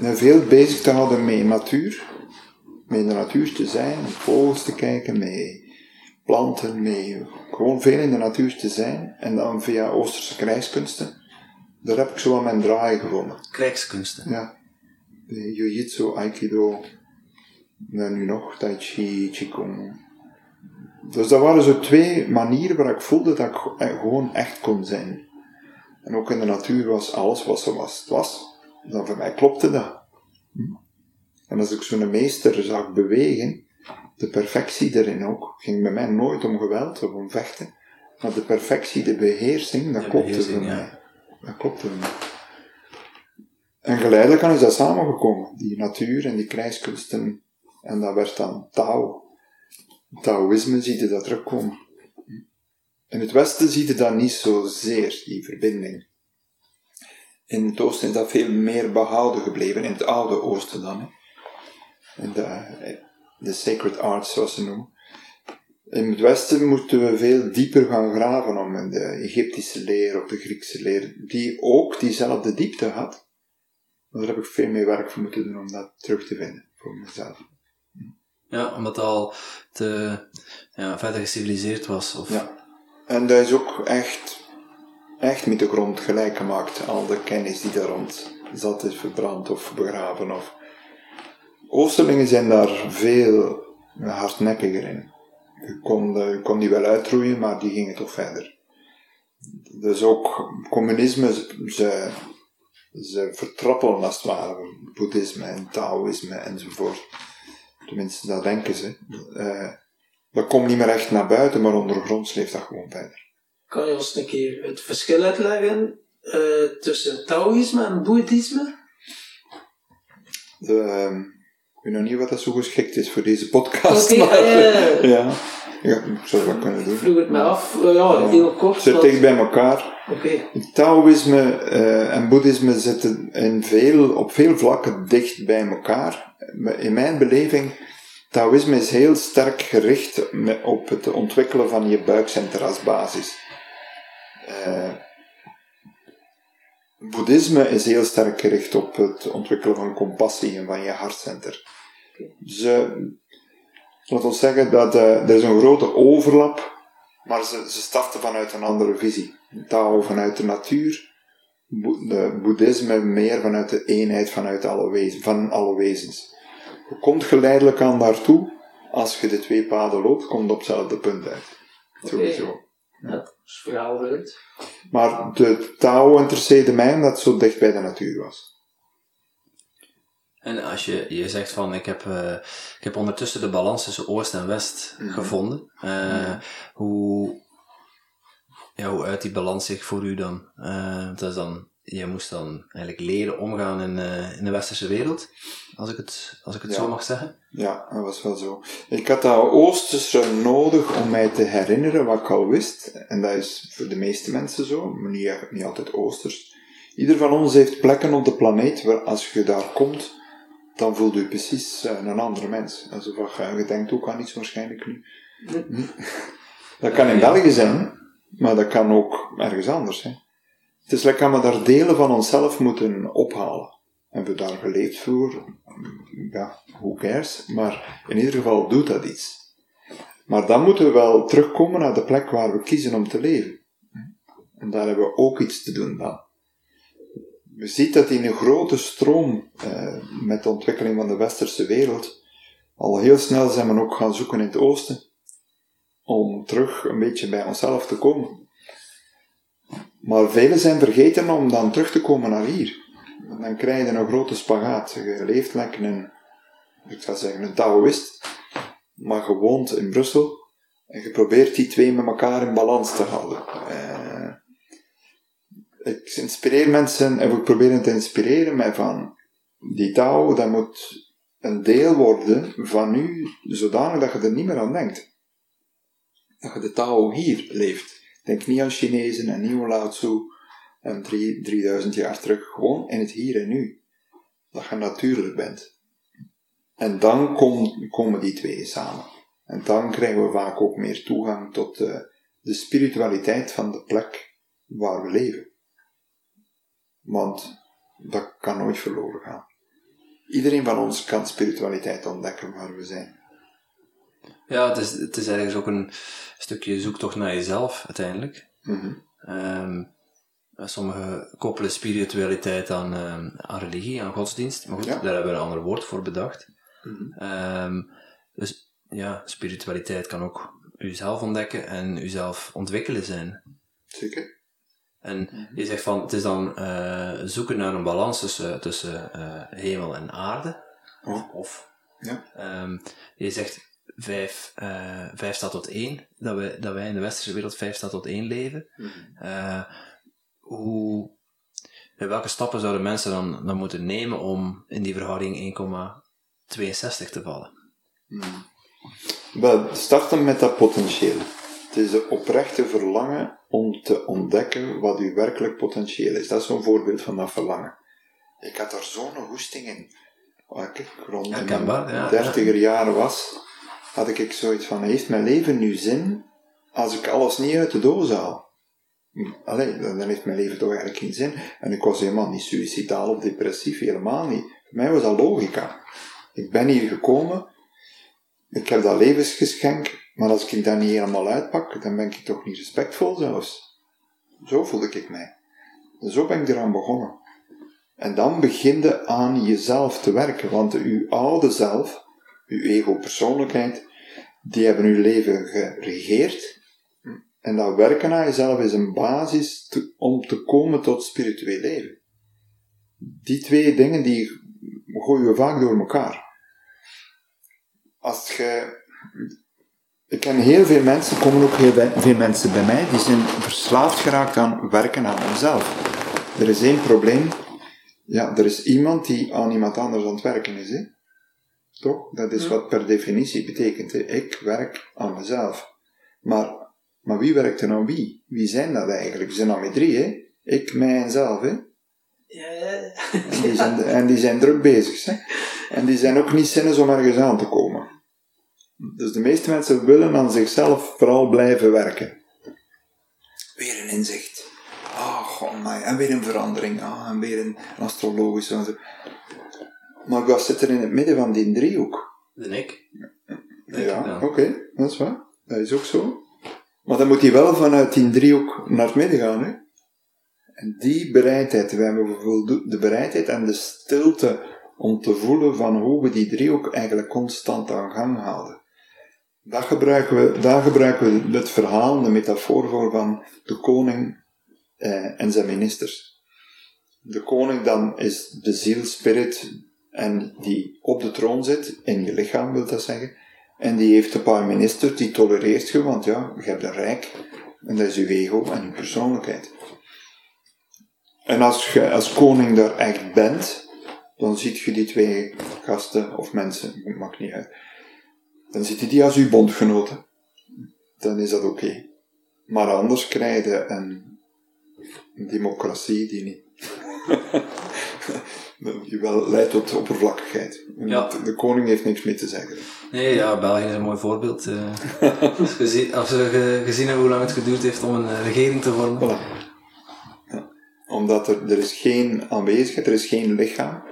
eh, veel bezig te houden met natuur. Met de natuur te zijn, met vogels te kijken, met planten, met gewoon veel in de natuur te zijn. En dan via Oosterse krijgskunsten. Daar heb ik zo aan mijn draai gevonden. Krijgskunsten. Ja. De Jiu-Jitsu, Aikido. En nu nog Tai Chi, Qigong. Dus dat waren zo twee manieren waar ik voelde dat ik eh, gewoon echt kon zijn. En ook in de natuur was alles wat zoals het was. Dan voor mij klopte dat. Hm. En als ik zo'n meester zag bewegen, de perfectie erin ook, ging bij mij nooit om geweld of om vechten. Maar de perfectie, de beheersing, dat De klopte beheersing, voor ja. mij. Dat klopte voor mij. En geleidelijk is dat samengekomen, die natuur en die krijgskunsten. En dat werd dan Tao. Taoïsme zie je dat terugkomen. In het Westen zie je dat niet zozeer, die verbinding. In het Oosten is dat veel meer behouden gebleven, in het oude Oosten dan. Hè. In de, de sacred arts, zoals ze noemen. In het Westen moeten we veel dieper gaan graven om in de Egyptische leer of de Griekse leer, die ook diezelfde diepte had. Maar daar heb ik veel meer werk voor moeten doen om dat terug te vinden voor mezelf. Ja, omdat het al te ja, verder geciviliseerd was. Of... Ja. En dat is ook echt, echt met de grond gelijk gemaakt. Al de kennis die daar rond zat is verbrand of begraven. Of... Oosterlingen zijn daar veel hardnekkiger in. Je kon, je kon die wel uitroeien, maar die gingen toch verder. Dus ook communisme, ze, ze vertrappelen als het ware boeddhisme en taoïsme enzovoort. Tenminste, dat denken ze. Uh, dat komt niet meer echt naar buiten, maar ondergronds leeft dat gewoon verder. Kan je ons een keer het verschil uitleggen uh, tussen Taoïsme en Boeddhisme? Uh, ik weet nog niet wat dat zo geschikt is voor deze podcast. Okay, maar, uh, ja. ja, ik zou dat kunnen doen. Vroeg het me af, ja, heel kort. Ze zitten bij elkaar. Okay. Taoïsme en Boeddhisme zitten in veel, op veel vlakken dicht bij elkaar. In mijn beleving Taoïsme is heel sterk gericht op het ontwikkelen van je buikcentrum als basis. Uh, Boeddhisme is heel sterk gericht op het ontwikkelen van compassie en van je hartcenter. Ze, laat ons zeggen dat uh, er is een grote overlap, maar ze, ze starten vanuit een andere visie. Tao vanuit de natuur, boeddhisme meer vanuit de eenheid vanuit alle wezen, van alle wezens. Je komt geleidelijk aan daartoe. Als je de twee paden loopt, komt op hetzelfde punt uit. Sowieso. Ja. Dat is verhaalvullend. Maar de Tao interesseerde mij omdat het zo dicht bij de natuur was. En als je, je zegt van, ik heb, uh, ik heb ondertussen de balans tussen Oost en West mm -hmm. gevonden. Uh, mm -hmm. Hoe, ja, hoe uit die balans zich voor u dan? Uh, dat is dan je moest dan eigenlijk leren omgaan in, uh, in de westerse wereld, als ik het, als ik het ja. zo mag zeggen. Ja, dat was wel zo. Ik had dat Oosterse nodig om mij te herinneren wat ik al wist. En dat is voor de meeste mensen zo, maar niet, niet altijd Oosters. Ieder van ons heeft plekken op de planeet waar als je daar komt, dan voelt je precies uh, een andere mens. Alsof je, je denkt ook aan iets waarschijnlijk nu. Nee. Dat kan in België zijn, maar dat kan ook ergens anders zijn. Het is lekker dat we daar delen van onszelf moeten ophalen. Hebben we daar geleefd voor? Ja, who cares? Maar in ieder geval doet dat iets. Maar dan moeten we wel terugkomen naar de plek waar we kiezen om te leven. En daar hebben we ook iets te doen dan. Je ziet dat in een grote stroom eh, met de ontwikkeling van de westerse wereld al heel snel zijn we ook gaan zoeken in het oosten om terug een beetje bij onszelf te komen. Maar velen zijn vergeten om dan terug te komen naar hier. Dan krijg je een grote spagaat. Je leeft lekker een, ik zou zeggen, een Taoïst, maar je woont in Brussel en je probeert die twee met elkaar in balans te houden. Uh, ik inspireer mensen, en we proberen te inspireren met van, die Tao, dat moet een deel worden van u, zodanig dat je er niet meer aan denkt. Dat je de Tao hier leeft. Denk niet aan Chinezen en niet aan Lao Tzu en drie, 3000 jaar terug. Gewoon in het hier en nu. Dat je natuurlijk bent. En dan kom, komen die twee samen. En dan krijgen we vaak ook meer toegang tot de, de spiritualiteit van de plek waar we leven. Want dat kan nooit verloren gaan. Iedereen van ons kan spiritualiteit ontdekken waar we zijn. Ja, het is, het is ergens ook een stukje zoektocht naar jezelf uiteindelijk. Mm-hmm. Um, sommigen koppelen spiritualiteit aan, um, aan religie, aan godsdienst. Maar goed, Ja. daar hebben we een ander woord voor bedacht. Mhm. Ehm, dus ja, spiritualiteit kan ook uzelf ontdekken en uzelf ontwikkelen zijn. Zeker? En je zegt van, het is dan eh, zoeken naar een balans tussen, tussen eh, hemel en aarde. Oh. Of, Ja. ehm, je zegt vijf, eh, vijf staat tot één, dat, wij, dat wij in de westerse wereld vijf staat tot één leven. Eh, hoe, ja, welke stappen zouden mensen dan, dan moeten nemen om in die verhouding 1,62 te vallen? We starten met dat potentieel. Het is de oprechte verlangen om te ontdekken wat uw werkelijk potentieel is. Dat is zo'n voorbeeld van dat verlangen. Ik had daar zo'n hoesting in. Waar ik rond de Herkenbaar, ja. dertiger jaren was, had ik zoiets van, heeft mijn leven nu zin als ik alles niet uit de doos haal? Allee, dan dan heeft mijn leven toch eigenlijk geen zin. En ik was helemaal niet suicidaal of depressief, helemaal niet. Voor mij was dat logica. Ik ben hier gekomen ik heb dat levensgeschenk, maar als ik dat niet helemaal uitpak, dan ben ik toch niet respectvol zelfs. Zo voelde ik mij. Zo ben ik eraan begonnen. En dan begin je aan jezelf te werken, want uw oude zelf, uw ego-persoonlijkheid, die hebben uw leven geregeerd. En dat werken aan jezelf is een basis om te komen tot spiritueel leven. Die twee dingen die gooien we vaak door elkaar. Als je, ik ken heel veel mensen, komen ook heel veel mensen bij mij, die zijn verslaafd geraakt aan werken aan hunzelf. Er is één probleem, ja, er is iemand die aan iemand anders aan het werken is, hè? Toch? Dat is wat per definitie betekent. Hè? Ik werk aan mezelf. Maar, maar wie werkt er aan wie? Wie zijn dat eigenlijk? We zijn al met drie, hè? Ik, mij en zelf, hè? Ja, ja. En die zijn, en die zijn druk bezig, hè? En die zijn ook niet zinnig om ergens aan te komen. Dus de meeste mensen willen aan zichzelf vooral blijven werken. Weer een inzicht. Ah, oh, my. En weer een verandering. Ah, en weer een astrologische. Maar wat zit er in het midden van die driehoek? De ik. Ja, oké, dat is waar. Dat is ook zo. Maar dan moet hij wel vanuit die driehoek naar het midden gaan, hè? En die bereidheid, we hebben bijvoorbeeld de bereidheid en de stilte om te voelen van hoe we die driehoek eigenlijk constant aan gang houden. Daar gebruiken we, daar gebruiken we het verhaal, de metafoor voor van de koning eh, en zijn ministers. De koning dan is de ziel, spirit, en die op de troon zit, in je lichaam wil dat zeggen, en die heeft een paar ministers, die tolereert je, want ja, je hebt een rijk, en dat is je ego en je persoonlijkheid. En als je als koning daar echt bent, dan ziet je die twee gasten of mensen, maakt niet uit, dan zitten die als uw bondgenoten. Dan is dat oké. Maar anders krijg je een democratie die niet. Die wel leidt tot oppervlakkigheid. Ja. De koning heeft niks meer te zeggen. Nee, ja, België is een mooi voorbeeld. eh. als, we gezien hebben hoe lang het geduurd heeft om een eh, regering te vormen. Voilà. Ja. Omdat er, er is geen aanwezigheid, er is geen lichaam.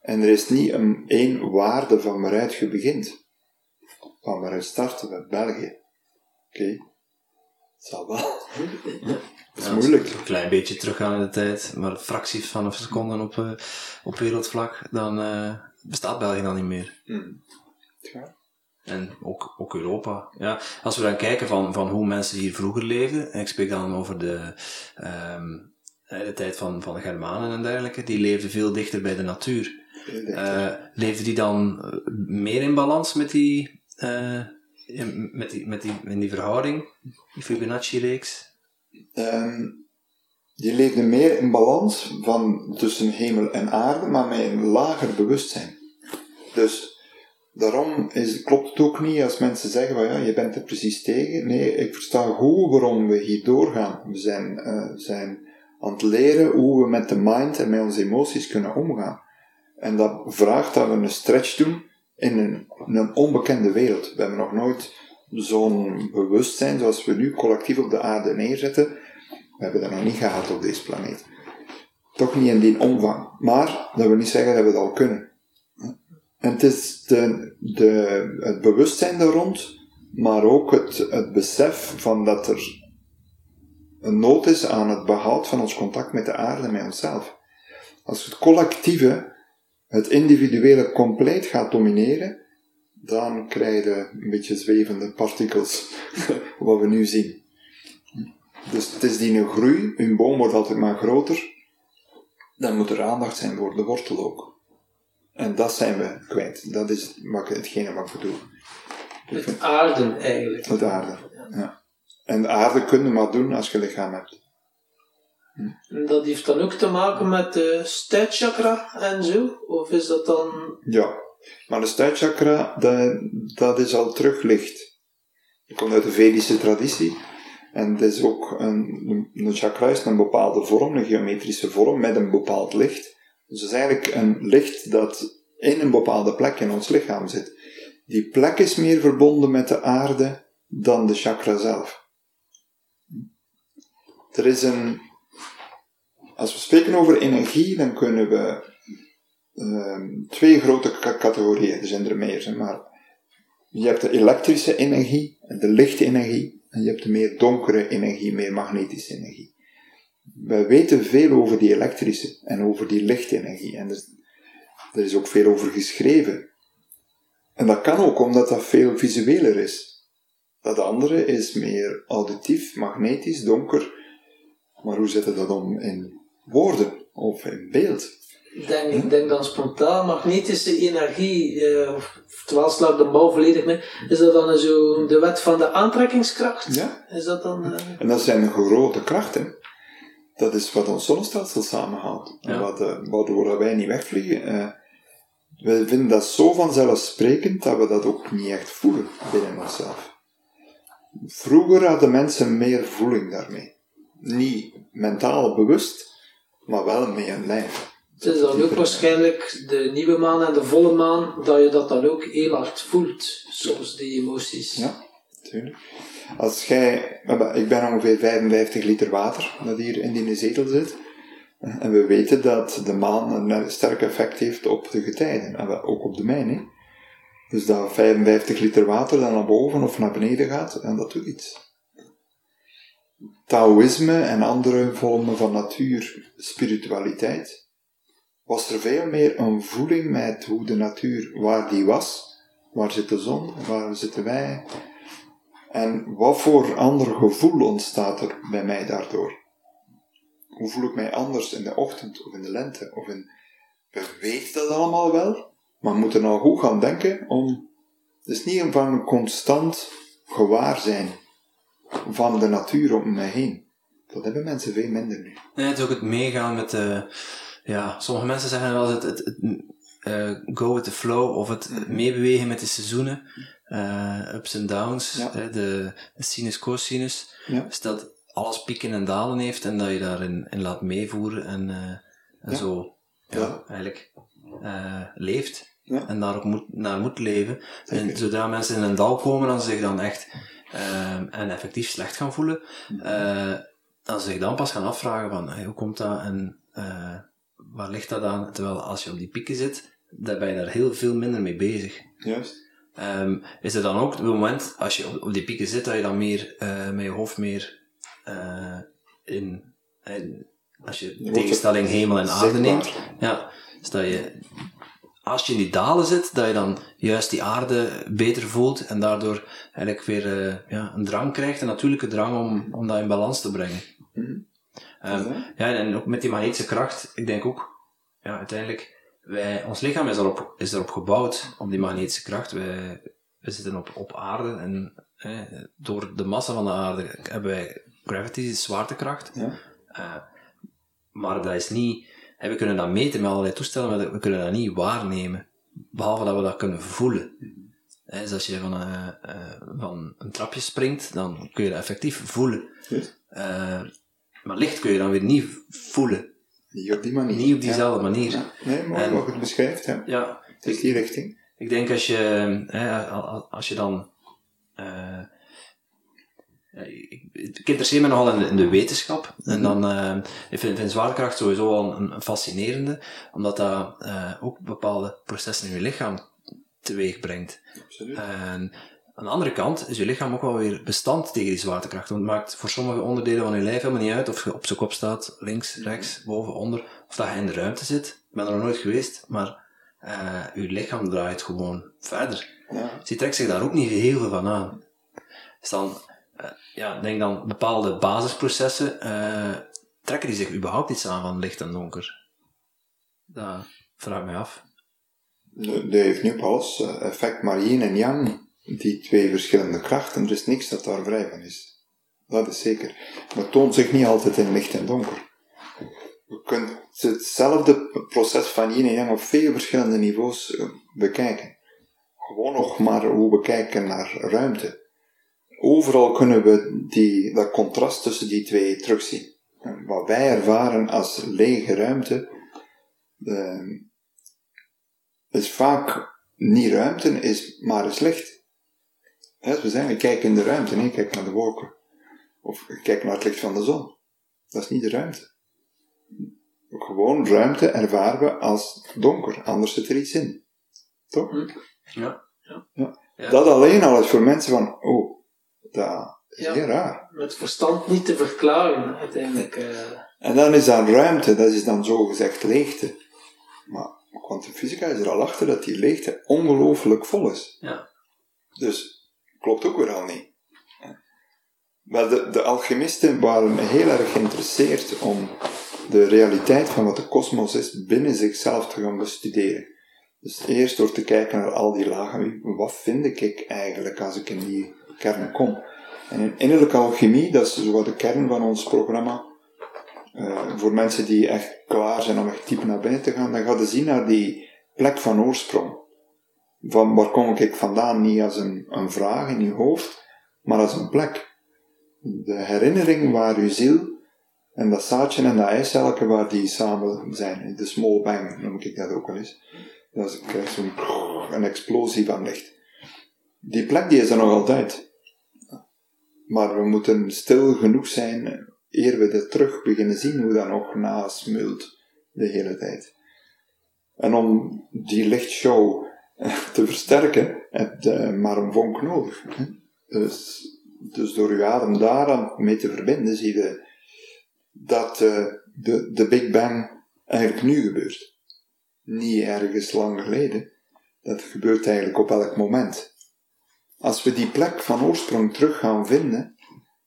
En er is niet een één waarde van waaruit je begint. Van waaruit starten we? België. Oké. Het zal wel. Dat is Ja, moeilijk. Een klein beetje teruggaan in de tijd, maar fracties van een seconde op, eh, op wereldvlak, dan eh, bestaat België dan niet meer. Hmm. Ja. En ook, ook Europa. Ja, als we dan kijken van, van hoe mensen hier vroeger leefden, en ik spreek dan over de, ehm, eh, de tijd van, van de Germanen en dergelijke, die leefden veel dichter bij de natuur. Leefden die dan meer in balans met die, met die, met die, in die verhouding, die Fibonacci-reeks? Ehm, die leefde meer in balans van tussen hemel en aarde, maar met een lager bewustzijn. Dus daarom is, klopt het ook niet als mensen zeggen van ja, je bent er precies tegen. Nee, ik versta goed waarom we hier doorgaan. We zijn, eh, zijn aan het leren hoe we met de mind en met onze emoties kunnen omgaan. En dat vraagt dat we een stretch doen in een, in een onbekende wereld. We hebben nog nooit zo'n bewustzijn zoals we nu collectief op de aarde neerzetten. We hebben dat nog niet gehad op deze planeet. Toch niet in die omvang. Maar dat wil niet zeggen dat we het al kunnen. En het is de, de, het bewustzijn daar rond, maar ook het, het besef van dat er een nood is aan het behoud van ons contact met de aarde en met onszelf. Als het collectieve het individuele compleet gaat domineren, dan krijg je een beetje zwevende partikels, wat we nu zien. Dus het is die groei, een boom wordt altijd maar groter, dan moet er aandacht zijn voor de wortel ook. En dat zijn we kwijt. Dat is hetgene wat. Ik vind Het aarden eigenlijk. het aarde. Ja. En de aarde kun je maar doen als je lichaam hebt. Dat heeft dan ook te maken met de stuitchakra en zo? Of is dat dan... Ja. Maar de stuitchakra, dat, dat is al terug licht. Dat komt uit de Vedische traditie. En het is ook een, een chakra is een bepaalde vorm, een geometrische vorm met een bepaald licht. Dus het is eigenlijk een licht dat in een bepaalde plek in ons lichaam zit. Die plek is meer verbonden met de aarde dan de chakra zelf. Er is een. Als we spreken over energie, dan kunnen we ehm, twee grote ca- categorieën, er zijn er meer, maar je hebt de elektrische energie, de lichtenergie, en je hebt de meer donkere energie, meer magnetische energie. We weten veel over die elektrische en over die lichtenergie. En er, er is ook veel over geschreven. En dat kan ook omdat dat veel visueler is. Dat andere is meer auditief, magnetisch, donker. Maar hoe zet je dat om in woorden of in beeld? Ik denk, ik denk dan spontaan magnetische energie, eh, terwijl slaat de bouw volledig mee, is dat dan zo de wet van de aantrekkingskracht? Ja. Is dat dan... eh, En dat zijn grote krachten. Dat is wat ons zonnestelsel samenhoudt. En wat, eh, waardoor wij niet wegvliegen. Eh, we vinden dat zo vanzelfsprekend dat we dat ook niet echt voelen binnen onszelf. Vroeger hadden mensen meer voeling daarmee. Niet mentaal bewust, maar wel met een lijf. Het is dan ook waarschijnlijk de nieuwe maan en de volle maan, dat je dat dan ook heel hard voelt, soms, die emoties. Ja, natuurlijk. Als jij, ik ben ongeveer 55 liter water dat hier in die zetel zit. En we weten dat de maan een sterk effect heeft op de getijden. En ook op de mijn. Hè. Dus dat 55 liter water dan naar boven of naar beneden gaat, en dat doet iets. Taoïsme en andere vormen van natuur, spiritualiteit, was er veel meer een voeling met hoe de natuur, waar die was, waar zit de zon, waar zitten wij, en wat voor ander gevoel ontstaat er bij mij daardoor? Hoe voel ik mij anders in de ochtend of in de lente? Of in... We weten dat allemaal wel, maar we moeten nou goed gaan denken om... Het is niet een van constant gewaarzijn van de natuur om me heen. Dat hebben mensen veel minder nu. Nee, het is ook het meegaan met de... Ja, sommige mensen zeggen wel eens het, het, het eh, go with the flow of het meebewegen met de seizoenen. eh, ups en downs, Ja. hè, de, de sinus, cosinus. Ja. Dus dat alles pieken en dalen heeft en dat je daarin in laat meevoeren en, eh, en Ja. zo ja, eigenlijk leeft. En daar ook moet, naar moet leven. Zeker. En zodra mensen in een dal komen en zich dan echt en effectief slecht gaan voelen, Mhm. dan zich dan pas gaan afvragen van hey, hoe komt dat en waar ligt dat aan? Terwijl als je op die pieken zit, dan ben je daar heel veel minder mee bezig. Juist. Ehm, is er dan ook het moment, als je op, op die pieken zit, dat je dan meer eh, met je hoofd meer eh, in, in- als je wordt tegenstelling hemel en aarde neemt, ja, dus dat je, als je in die dalen zit, dat je dan juist die aarde beter voelt en daardoor eigenlijk weer eh, ja, een drang krijgt, een natuurlijke drang om, om dat in balans te brengen. Ehm, Ja. ja, en ook met die magnetische kracht, ik denk ook, ja, uiteindelijk, wij, ons lichaam is erop, is erop gebouwd, op die magnetische kracht. Wij, we zitten op, op aarde en eh, door de massa van de aarde hebben wij gravity, zwaartekracht. Ja. Eh, maar dat is niet, we kunnen dat meten met allerlei toestellen, maar we kunnen dat niet waarnemen. Behalve dat we dat kunnen voelen. Dus als je van, eh, eh, van een trapje springt, dan kun je dat effectief voelen. Maar licht kun je dan weer niet voelen. Niet op die manier. Niet op diezelfde manier. Ja. Nee, maar je het beschrijft, ja. Ja, Het is die richting. ik denk als je, hè, al- als je dan. ja, ik, ik interesseer me nogal in de, in de wetenschap. En dan, eh, ik vind, vind zwaartekracht sowieso wel een, een fascinerende, omdat dat eh, ook bepaalde processen in je lichaam teweeg brengt. Absoluut. En aan de andere kant is je lichaam ook wel weer bestand tegen die zwaartekracht. Want het maakt voor sommige onderdelen van je lijf helemaal niet uit of je op zijn kop staat, links, rechts, boven, onder, of dat je in de ruimte zit. Ik ben er nog nooit geweest, maar eh je lichaam draait gewoon verder. Ja. Dus die trekt zich daar ook niet heel veel van aan. Dus dan, eh, ja, denk dan bepaalde basisprocessen, eh, trekken die zich überhaupt iets aan van licht en donker? Dat vraag ik mij af. Dat heeft nu eh, effect maar yin en yang. Die twee verschillende krachten, er is niks dat daar vrij van is. Dat is zeker. Maar het toont zich niet altijd in licht en donker. Je kunt hetzelfde proces van yin en yang op veel verschillende niveaus eh, bekijken. Gewoon nog maar hoe we kijken naar ruimte. Overal kunnen we die, dat contrast tussen die twee terugzien. En Wat wij ervaren als lege ruimte, eh, is vaak niet ruimte, is maar is licht. We zeggen, ik kijk in de ruimte, nee, ik kijk naar de wolken. Of ik kijk naar het licht van de zon. Dat is niet de ruimte. Gewoon ruimte ervaren we als donker, anders zit er iets in. Toch? Ja. Ja. Dat alleen al is voor mensen van, oh, dat is Ja. heel raar. Met verstand niet te verklaren, uiteindelijk. eh. En dan is dat ruimte, dat is dan zogezegd leegte. Maar kwantumfysica is er al achter dat die leegte ongelooflijk vol is. Ja. Dus klopt ook weer al niet. Maar de, de alchemisten waren heel erg geïnteresseerd om de realiteit van wat de kosmos is binnen zichzelf te gaan bestuderen. Dus eerst door te kijken naar al die lagen, wat vind ik eigenlijk als ik in die kern kom? En in innerlijke alchemie, dat is zo wat de kern van ons programma, eh, voor mensen die echt klaar zijn om echt diep naar binnen te gaan, dan ga je zien naar die plek van oorsprong. Van waar kom ik vandaan? Niet als een, een vraag in je hoofd, maar als een plek. De herinnering waar je ziel en dat zaadje en dat eicelke waar die samen zijn. De small bang noem ik dat ook wel eens. Dat is, zo'n een explosie van licht. Die plek die is er nog altijd. Maar we moeten stil genoeg zijn eer we dat terug beginnen zien hoe dat nog nasmult de hele tijd. En om die lichtshow eh, te versterken, heb je maar een vonk nodig. Dus, dus door je adem daar mee te verbinden, zie je dat eh, de, de Big Bang eigenlijk nu gebeurt. Niet ergens lang geleden. Dat gebeurt eigenlijk op elk moment. Als we die plek van oorsprong terug gaan vinden,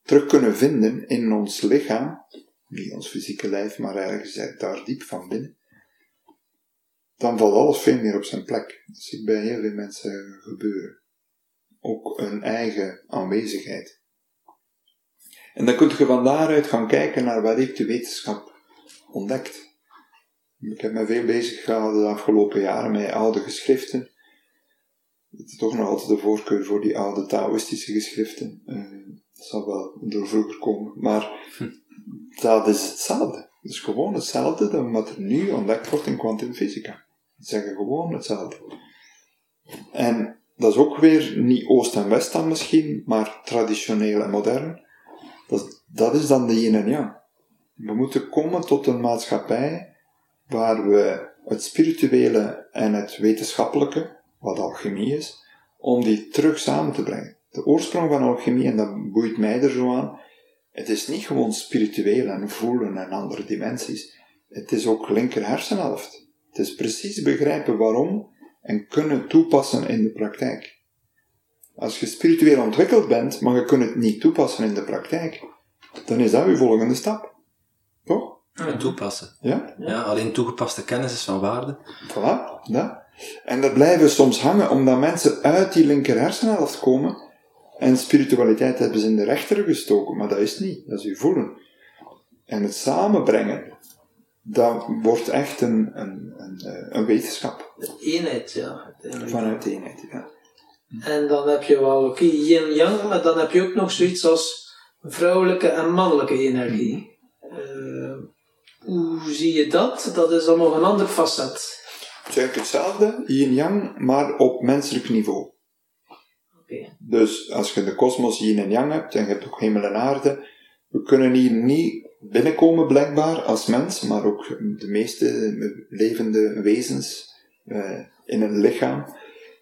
terug kunnen vinden in ons lichaam, niet ons fysieke lijf, maar ergens daar diep van binnen, dan valt alles veel meer op zijn plek. Dat zie ik bij heel veel mensen gebeuren. Ook een eigen aanwezigheid. En dan kun je van daaruit gaan kijken naar wat heeft de wetenschap ontdekt. Ik heb me veel bezig gehouden de afgelopen jaren met oude geschriften. Het is toch nog altijd de voorkeur voor die oude Taoïstische geschriften. Uh, dat zal wel door vroeger komen. Maar dat is hetzelfde. Het is gewoon hetzelfde dan wat er nu ontdekt wordt in kwantumfysica. Ze zeggen gewoon hetzelfde. En dat is ook weer niet Oost en West dan misschien, maar traditioneel en modern. Dat, dat is dan de yin en yang. We moeten komen tot een maatschappij waar we het spirituele en het wetenschappelijke, wat alchemie is, om die terug samen te brengen. De oorsprong van alchemie, en dat boeit mij er zo aan, het is niet gewoon spiritueel en voelen en andere dimensies. Het is ook linker hersenhelft. Het is precies begrijpen waarom en kunnen toepassen in de praktijk. Als je spiritueel ontwikkeld bent, maar je kunt het niet toepassen in de praktijk, dan is dat je volgende stap. Toch? Ja, toepassen. Ja? Ja, alleen toegepaste kennis is van waarde. Voilà, ja. En dat blijven soms hangen omdat mensen uit die linker hersenhelft komen en spiritualiteit hebben ze in de rechter gestoken, maar dat is niet, dat is uw voelen. En het samenbrengen, dat wordt echt een, een, een, een wetenschap. De eenheid, ja. Vanuit de eenheid, ja. En dan heb je wel, oké, yin-yang, maar dan heb je ook nog zoiets als vrouwelijke en mannelijke energie. Eh, hoe zie je dat? Dat is dan nog een ander facet. Het is eigenlijk hetzelfde, yin-yang, maar op menselijk niveau. Dus als je de kosmos yin en yang hebt, en je hebt ook hemel en aarde, we kunnen hier niet binnenkomen blijkbaar als mens, maar ook de meeste levende wezens eh, in een lichaam,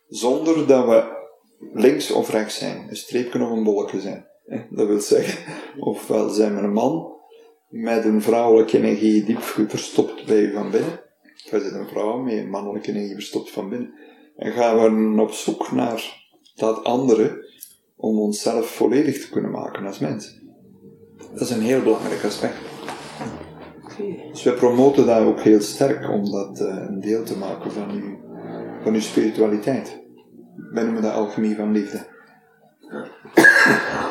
zonder dat we links of rechts zijn, een streepje of een bolletje zijn. Dat wil zeggen, ofwel zijn we een man met een vrouwelijke energie diep verstopt bij van binnen, of wij zijn een vrouw met een mannelijke energie verstopt van binnen. En gaan we op zoek naar dat andere om onszelf volledig te kunnen maken als mens. Dat is een heel belangrijk aspect. Dus wij promoten dat ook heel sterk om dat eh, een deel te maken van uw, van uw spiritualiteit. Wij noemen dat alchemie van liefde.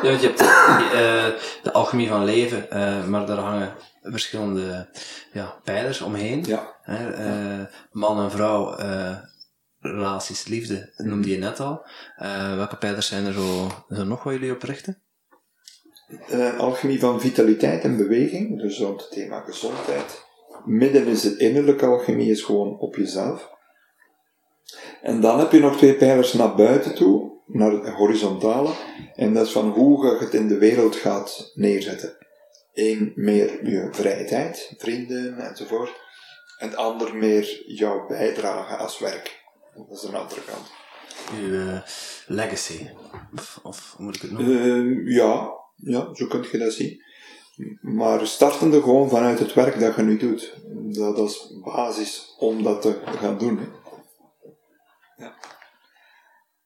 Ja, want je hebt eh, de alchemie van leven, eh, maar daar hangen verschillende ja, pijlers omheen. Ja. Hè, eh, man en vrouw, eh, relaties, liefde, noemde je net al. Eh, welke pijlers zijn er zo, zo nog waar jullie op richten? Eh, alchemie van vitaliteit en beweging, dus rond het thema gezondheid. Midden is het innerlijke alchemie, is gewoon op jezelf. En dan heb je nog twee pijlers naar buiten toe, naar het horizontale. En dat is van hoe je het in de wereld gaat neerzetten. Eén meer je vrije tijd, vrienden enzovoort. En het ander meer jouw bijdrage als werk. Dat is een andere kant. Uw eh, legacy. Of, of hoe moet ik het noemen? Eh, ja, ja, zo kun je dat zien. Maar startende gewoon vanuit het werk dat je nu doet. Dat is basis om dat te gaan doen. hè.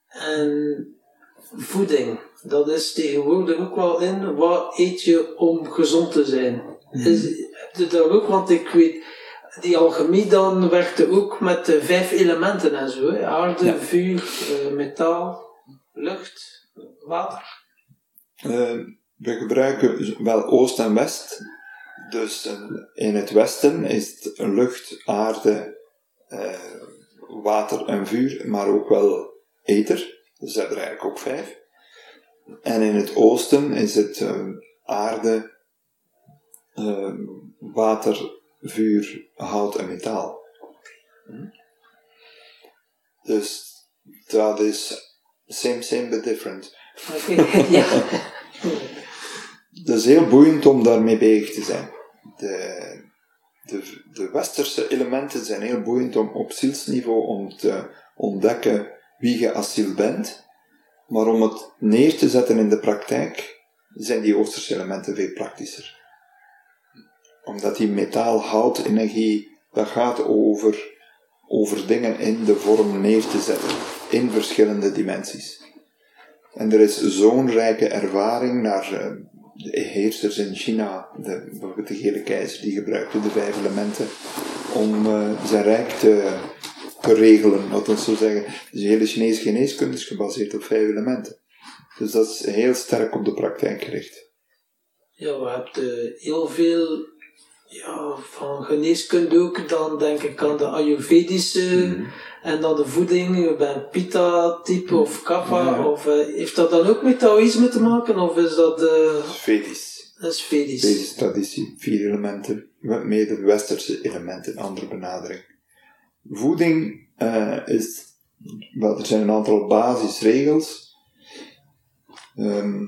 En voeding, dat is tegenwoordig ook wel in. Wat eet je om gezond te zijn? Is, heb je daar ook, want ik weet, die alchemie dan werkte ook met de vijf elementen en zo. Hè? Aarde, Ja. vuur, eh, metaal, lucht, water. Eh, we gebruiken wel oost en west. Dus eh, in het westen is het lucht, aarde, eh, water en vuur, maar ook wel ether. Dus dat hebben er eigenlijk ook vijf. En in het oosten is het eh, aarde, eh, water, vuur, hout en metaal. Dus dat is same, same, but different. Ja. Het is heel boeiend om daarmee bezig te zijn. De, de, de westerse elementen zijn heel boeiend om op zielsniveau om te ontdekken wie je als ziel bent. Maar om het neer te zetten in de praktijk, zijn die oosterse elementen veel praktischer. Omdat die metaal, hout, energie, dat gaat over, over dingen in de vorm neer te zetten. In verschillende dimensies. En er is zo'n rijke ervaring naar eh, de heersers in China, de, bijvoorbeeld de gele keizer, die gebruikte de vijf elementen om eh, zijn rijk te, regelen, wat we zo zeggen. Dus de hele Chinese geneeskunde is gebaseerd op vijf elementen. Dus dat is heel sterk op de praktijk gericht. Ja, we hebben heel veel ja, van geneeskunde ook. Dan denk ik aan de Ayurvedische en dan de voeding. Je bent Pitta-type of Kapha. Ja. Of, eh, heeft dat dan ook met Taoïsme te maken? Of is dat, eh Vedisch. dat is Vedisch? Traditie, vier elementen, met meer de westerse elementen, andere benadering. Voeding eh, is, wel, er zijn een aantal basisregels. Ehm,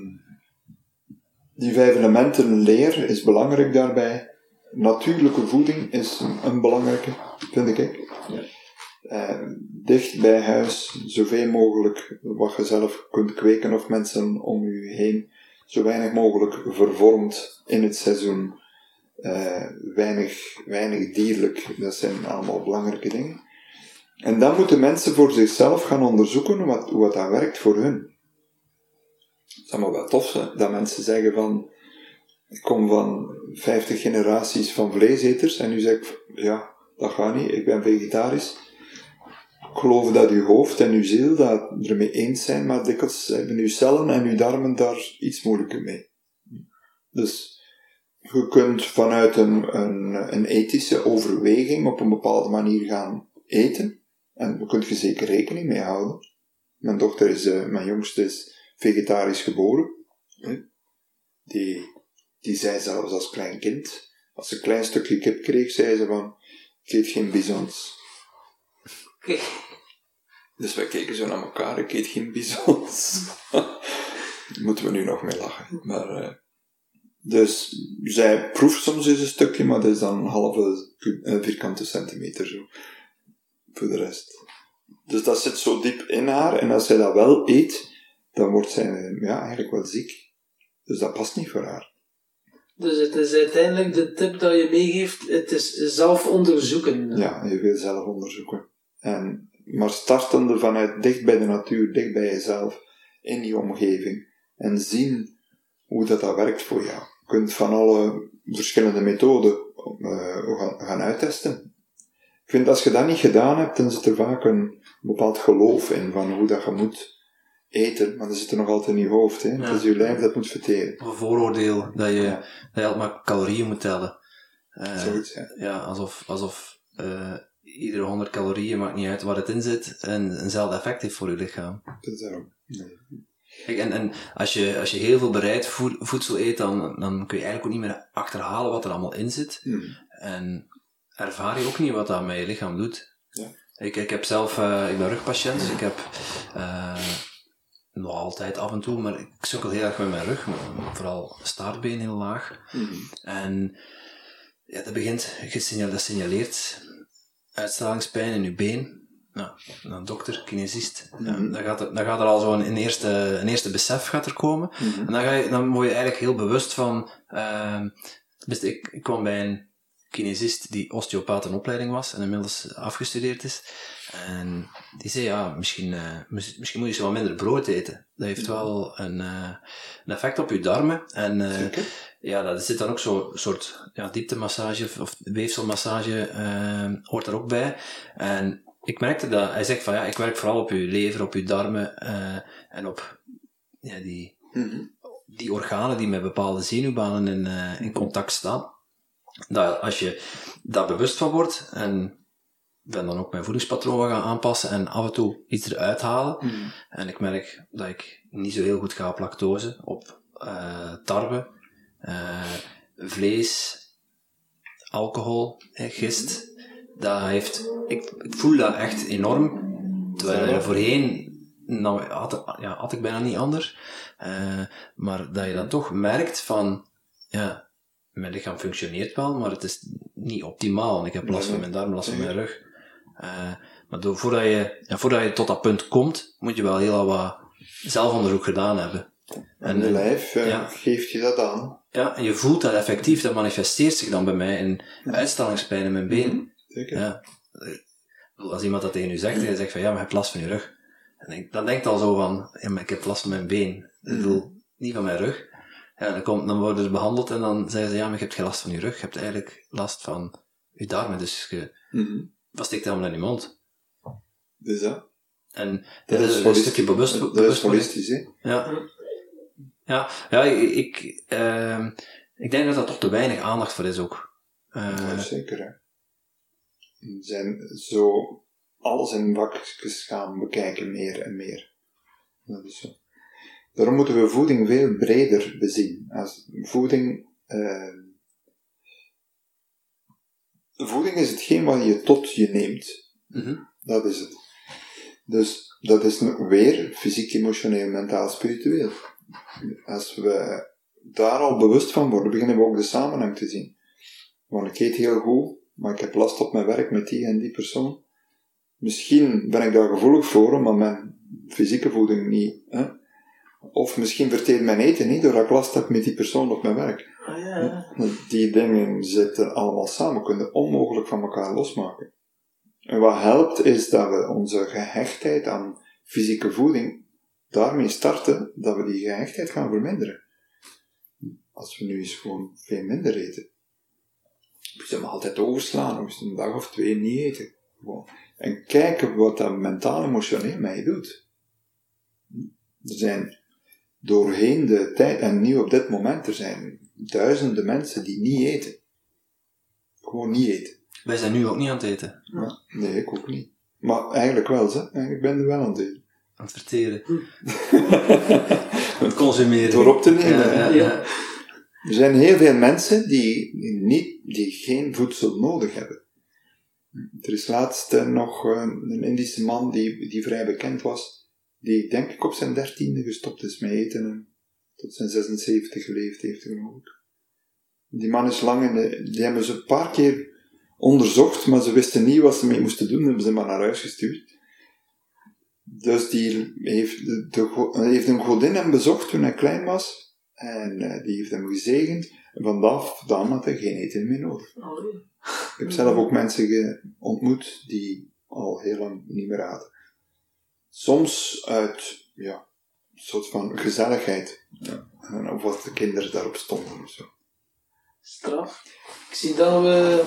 die vijf elementen leer is belangrijk daarbij. Natuurlijke voeding is een belangrijke, vind ik. Eh, dicht bij huis, zoveel mogelijk wat je zelf kunt kweken of mensen om je heen zo weinig mogelijk vervormd in het seizoen. Eh, weinig, weinig dierlijk, dat zijn allemaal belangrijke dingen. En dan moeten mensen voor zichzelf gaan onderzoeken wat, hoe dat werkt voor hun. Het is allemaal wel tof hè, dat mensen zeggen van, ik kom van 50 generaties van vleeseters en nu zeg ik, ja, dat gaat niet, ik ben vegetarisch. Ik geloof dat uw hoofd en uw ziel dat ermee eens zijn, maar dikwijls hebben uw cellen en uw darmen daar iets moeilijker mee. Dus je kunt vanuit een, een, een ethische overweging op een bepaalde manier gaan eten. En daar kun je zeker rekening mee houden. Mijn dochter is, eh, mijn jongste is vegetarisch geboren. Die, die zei zelfs als klein kind, als ze een klein stukje kip kreeg, zei ze van, ik eet geen bizons. Dus wij keken zo naar elkaar, ik eet geen bizons. Moeten we nu nog mee lachen. Maar, eh, dus zij proeft soms eens een stukje, maar dat is dan een halve vierkante centimeter zo. Voor de rest. Dus dat zit zo diep in haar, en als zij dat wel eet, dan wordt zij ja, eigenlijk wel ziek. Dus dat past niet voor haar. Dus het is uiteindelijk de tip dat je meegeeft, het is zelf onderzoeken. Ja, je wil zelf onderzoeken. En, maar startende vanuit dicht bij de natuur, dicht bij jezelf, in die omgeving. En zien hoe dat, dat werkt voor jou. Je kunt van alle verschillende methoden eh, gaan, gaan uittesten. Ik vind als je dat niet gedaan hebt, dan zit er vaak een bepaald geloof in van hoe dat je moet eten, maar dat zit er nog altijd in je hoofd. Hè? Het is je lijf dat moet verteren. Een vooroordeel dat je, Ja. dat je altijd maar calorieën moet tellen. Eh, Zoiets, ja. ja, alsof, alsof eh, iedere 100 calorieën, maakt niet uit waar het in zit, een, eenzelfde effect heeft voor je lichaam. Dat is daarom. Nee. Kijk, en, en als, je, als je heel veel bereid voed- voedsel eet, dan, dan kun je eigenlijk ook niet meer achterhalen wat er allemaal in zit. Hmm. En ervaar je ook niet wat dat met je lichaam doet. Ja. Ik, ik heb zelf, eh, ik ben rugpatiënt, dus ik heb eh, nog altijd af en toe, maar ik sukkel heel erg met mijn rug, vooral staartbeen heel laag. Hmm. En ja, dat begint, dat signaleert uitstralingspijn in je been. nou, een dokter, kinesist, Mhm. dan, gaat er, dan gaat er al zo'n een eerste, een eerste besef gaat er komen. Mhm. En dan, ga je, dan word je eigenlijk heel bewust van... dus ik, ik kwam bij een kinesist die osteopaat in opleiding was en inmiddels afgestudeerd is. En die zei, ja, misschien, eh, mis- misschien moet je zo wat minder brood eten. Dat heeft wel een, eh, een effect op je darmen. En eh, ja, dat zit dan ook zo'n soort ja, dieptemassage of- of weefselmassage hoort er ook bij. En ik merkte dat, hij zegt van ja, ik werk vooral op je lever, op je darmen en op ja, die, Mhm. die organen die met bepaalde zenuwbanen in, in contact staan. Dat als je daar bewust van wordt en ben dan ook mijn voedingspatroon gaan aanpassen en af en toe iets eruit halen. Mhm. En ik merk dat ik niet zo heel goed ga op lactose, op eh, tarwe, eh, vlees, alcohol, gist. Dat heeft, ik, ik voel dat echt enorm. Terwijl er voorheen nou, had, ja, had ik bijna niet anders. Eh, maar dat je dan toch merkt van, ja, mijn lichaam functioneert wel, maar het is niet optimaal. En ik heb last van mijn darm, last van mijn rug. Eh, maar door, voordat, je, ja, voordat je tot dat punt komt, moet je wel heel wat zelfonderzoek gedaan hebben. En je lijf eh, ja. geeft je dat aan. Ja, en je voelt dat effectief, dat manifesteert zich dan bij mij in uitstallingspijn in mijn been. Zeker. Ja. Als iemand dat tegen u zegt, en je zegt van ja, maar je hebt last van je rug. En dan denkt al zo van, ja, maar ik heb last van mijn been. Ik bedoel, niet van mijn rug. Ja, dan, komt, dan worden ze behandeld en dan zeggen ze, ja, maar je hebt geen last van je rug. Je hebt eigenlijk last van je darmen, dus je, Mhm. Wat steekt helemaal in je mond? Dus dat. En Dat dit is, is een stukje bewust, Dat is bewustwording. holistisch, hè. Ja. Ja, ja ik, ik, ehm, ik denk dat daar toch te weinig aandacht voor is ook. Eh, Ja, zeker, hè. We zijn zo alles in vakjes gaan bekijken, meer en meer. Dat is zo. Daarom moeten we voeding veel breder bezien. Als voeding, eh, voeding is hetgeen wat je tot je neemt. mhm. Dat is het. Dus dat is weer fysiek, emotioneel, mentaal, spiritueel. Als we daar al bewust van worden, beginnen we ook de samenhang te zien. Want ik eet heel goed, maar ik heb last op mijn werk met die en die persoon. Misschien ben ik daar gevoelig voor, maar mijn fysieke voeding niet. Hè? Of misschien verteert mijn eten niet, doordat ik last heb met die persoon op mijn werk. Ah, ja. Die dingen zitten allemaal samen, kunnen onmogelijk van elkaar losmaken. En wat helpt is dat we onze gehechtheid aan fysieke voeding daarmee starten, dat we die gehechtheid gaan verminderen. Als we nu eens gewoon veel minder eten. We zullen altijd overslaan, of een dag of twee niet eten. Gewoon. En kijken wat dat mentaal emotioneel je doet. Er zijn doorheen de tijd, en nu op dit moment, er zijn duizenden mensen die niet eten. Gewoon niet eten. Wij zijn nu ook niet aan het eten, Ja, nee, ik ook niet. Maar eigenlijk wel, ze. Eigenlijk ben er wel aan het eten. aan het verteren. aan het consumeren. Door op te nemen. Ja, hè. ja, ja. Er zijn heel veel mensen die, niet, die geen voedsel nodig hebben. Er is laatst eh, nog eh, een Indische man die, die vrij bekend was, die denk ik op zijn dertiende gestopt is met eten en tot zijn 76 geleefd heeft, geloof ik. Die man is lang in de, die hebben ze een paar keer onderzocht, maar ze wisten niet wat ze mee moesten doen, hebben ze hem maar naar huis gestuurd. Dus die heeft, de, heeft een godin hem bezocht toen hij klein was, en eh, die heeft hem gezegend, en vanaf dan had hij geen eten meer nodig. Allee. Ik heb zelf ook mensen ontmoet die al heel lang niet meer aten. Soms uit, ja, soort van gezelligheid. Ja. En Of wat de kinderen daarop stonden of zo. Straf. Ik zie dat we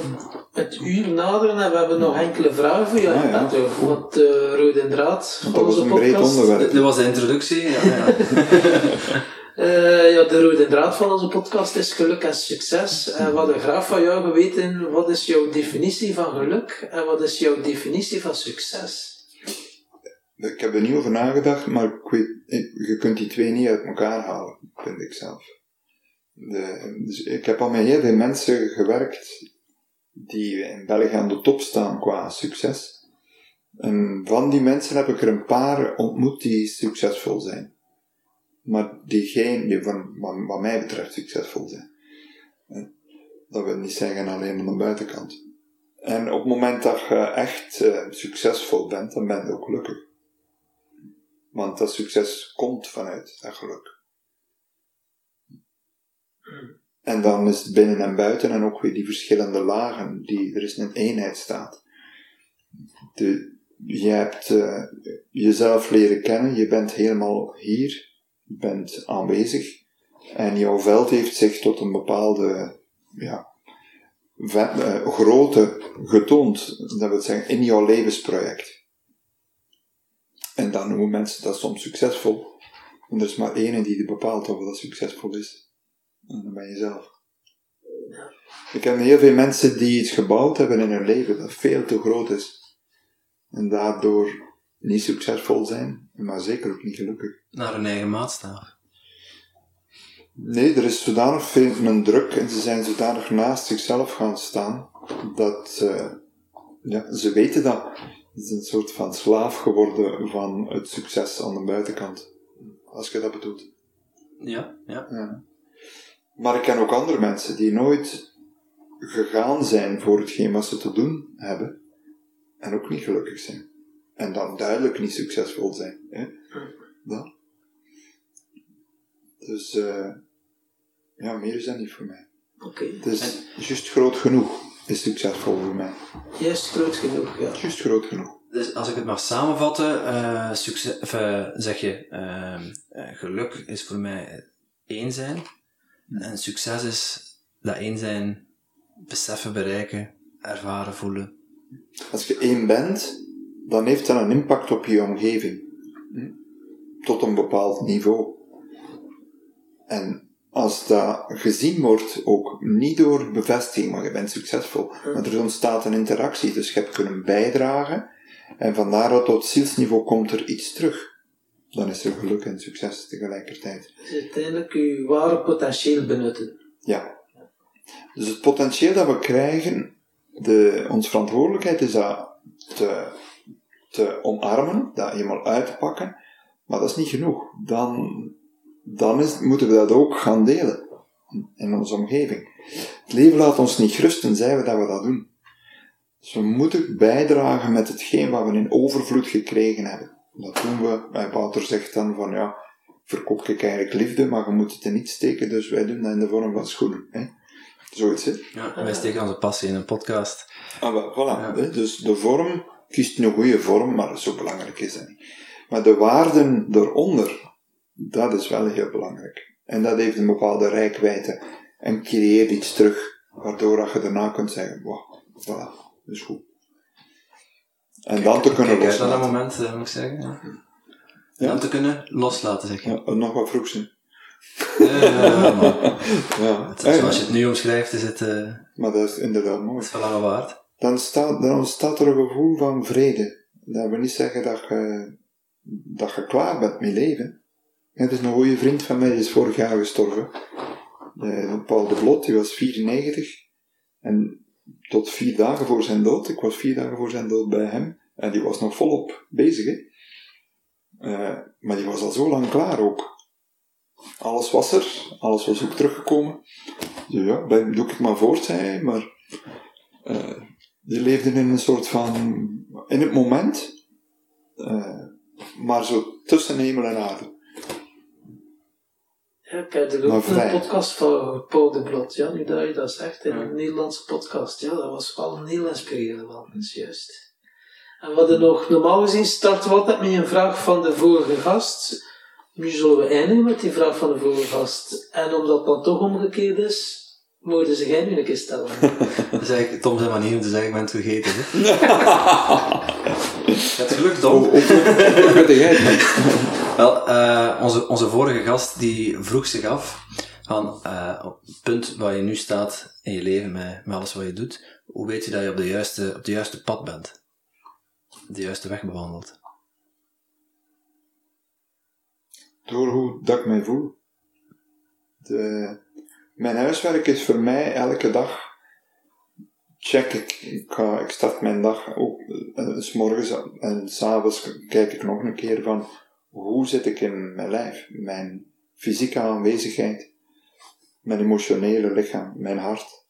het uur naderen en we hebben nog enkele vragen voor jou, Ah, ja. Wat de rode draad van dat was onze een breed podcast. onderwerp. Dit was de introductie. Ja, ja. Eh, ja, de rode draad van onze podcast is geluk en succes. En we hadden graag van jou geweten, wat is jouw definitie van geluk en wat is jouw definitie van succes? Ik heb er niet over nagedacht, maar ik weet, je kunt die twee niet uit elkaar halen, vind ik zelf. De, dus ik heb al met heel veel mensen gewerkt die in België aan de top staan qua succes. En van die mensen heb ik er een paar ontmoet die succesvol zijn. Maar die geen, die van, wat, wat mij betreft succesvol zijn. Dat wil niet zeggen alleen aan de buitenkant. En op het moment dat je echt eh, succesvol bent, dan ben je ook gelukkig. Want dat succes komt vanuit dat geluk. En dan is het binnen en buiten en ook weer die verschillende lagen, die, er is een eenheid staat. De, je hebt eh, jezelf leren kennen, je bent helemaal hier, je bent aanwezig en jouw veld heeft zich tot een bepaalde ja, eh, grootte getoond, dat wil zeggen in jouw levensproject. En dan noemen mensen dat soms succesvol. En er is maar één die bepaalt of dat succesvol is. En dan ben je zelf. Ik ken heel veel mensen die iets gebouwd hebben in hun leven dat veel te groot is. En daardoor niet succesvol zijn, maar zeker ook niet gelukkig. Naar hun eigen maatstaf. Nee, er is zodanig veel een druk en ze zijn zodanig naast zichzelf gaan staan dat ja, ze weten dat. Het is een soort van slaaf geworden van het succes aan de buitenkant. Als je dat bedoelt. Ja, ja. Ja. Maar ik ken ook andere mensen die nooit gegaan zijn voor hetgeen wat ze te doen hebben en ook niet gelukkig zijn. En dan duidelijk niet succesvol zijn. Hè? Dat. Dus eh, ja, meer is dat niet voor mij. Oké. Het is juist groot genoeg is succesvol voor mij. Juist groot genoeg, ja. Juist groot genoeg. Dus als ik het mag samenvatten, eh, succes, of, eh, zeg je, ehm, eh, geluk is voor mij één zijn. En succes is dat één zijn beseffen, bereiken, ervaren, voelen. Als je één bent, dan heeft dat een impact op je omgeving. Hm? Tot een bepaald niveau. En als dat gezien wordt, ook niet door bevestiging, maar je bent succesvol, maar er ontstaat een interactie, dus je hebt kunnen bijdragen, en van daaruit tot zielsniveau komt er iets terug. Dan is er geluk en succes tegelijkertijd. Dus uiteindelijk je ware potentieel benutten. Ja. Dus het potentieel dat we krijgen, de, onze verantwoordelijkheid is dat te, te omarmen, dat eenmaal uit te pakken, maar dat is niet genoeg. Dan, dan is, moeten we dat ook gaan delen in onze omgeving. Het leven laat ons niet rusten, zij we dat we dat doen. Dus we moeten bijdragen met hetgeen wat we in overvloed gekregen hebben. Dat doen we. Mijn Wouter zegt dan van ja, verkoop ik eigenlijk liefde, maar je moet het in iets steken, dus wij doen dat in de vorm van schoenen. Hè? Zoiets, hè? Ja, wij steken onze passie in een podcast. Ah, wel, voilà. Dus de vorm, kiest een goede vorm, maar zo belangrijk is dat niet. Maar de waarden eronder, dat is wel heel belangrijk. En dat heeft een bepaalde rijkwijde en creëert iets terug, waardoor dat je daarna kunt zeggen, wow, voilà, dat is goed. En dan te kunnen Kijk naar dat loslaten. moment, eh, moet ik zeggen. Ja. Ja. Dan te kunnen loslaten, zeg je. Ja, nog wat vroeg zijn. Ja, Ja, het- zoals je het nu omschrijft, is het, eh, maar dat is inderdaad mooi. het is wel waard. dan, staat, dan ontstaat er een gevoel van vrede. Dat wil niet zeggen dat je, dat je klaar bent met leven. Het is een goede vriend van mij, die is vorig jaar gestorven. Eh, Paul de Blot, die was 94. En tot vier dagen voor zijn dood, ik was vier dagen voor zijn dood bij hem. En die was nog volop bezig, hè. Eh, maar die was al zo lang klaar ook. Alles was er, alles was ook teruggekomen. Dus ja, doe ik maar voort, zei hij, maar... eh, die leefden in een soort van, in het moment, eh, maar zo tussen hemel en aarde. Ja, ik heb er ook een podcast van Paul de Blot, ja, nu dat je dat zegt, in een Nederlandse podcast. Ja, dat was wel een heel inspirerend, man, dat is juist. En we hadden nog, normaal gezien starten we altijd met een vraag van de vorige gast. Nu zullen we eindigen met die vraag van de vorige gast. En omdat het dan toch omgekeerd is, mogen ze jij nu een keer stellen. Dat is eigenlijk Tom zijn manier om te zeggen, ik ben het vergeten. Hè? het gelukt, Tom. Hoe jij het? Wel, eh, onze, onze vorige gast die vroeg zich af van eh, op het punt waar je nu staat in je leven met, alles wat je doet, hoe weet je dat je op de juiste, op de juiste pad bent? De juiste weg bewandelt. Door hoe dat ik mij voel. De, mijn huiswerk is voor mij elke dag check ik. Ik start mijn dag ook eh, s morgens en s'avonds kijk ik nog een keer van hoe zit ik in mijn lijf, mijn fysieke aanwezigheid, mijn emotionele lichaam, mijn hart,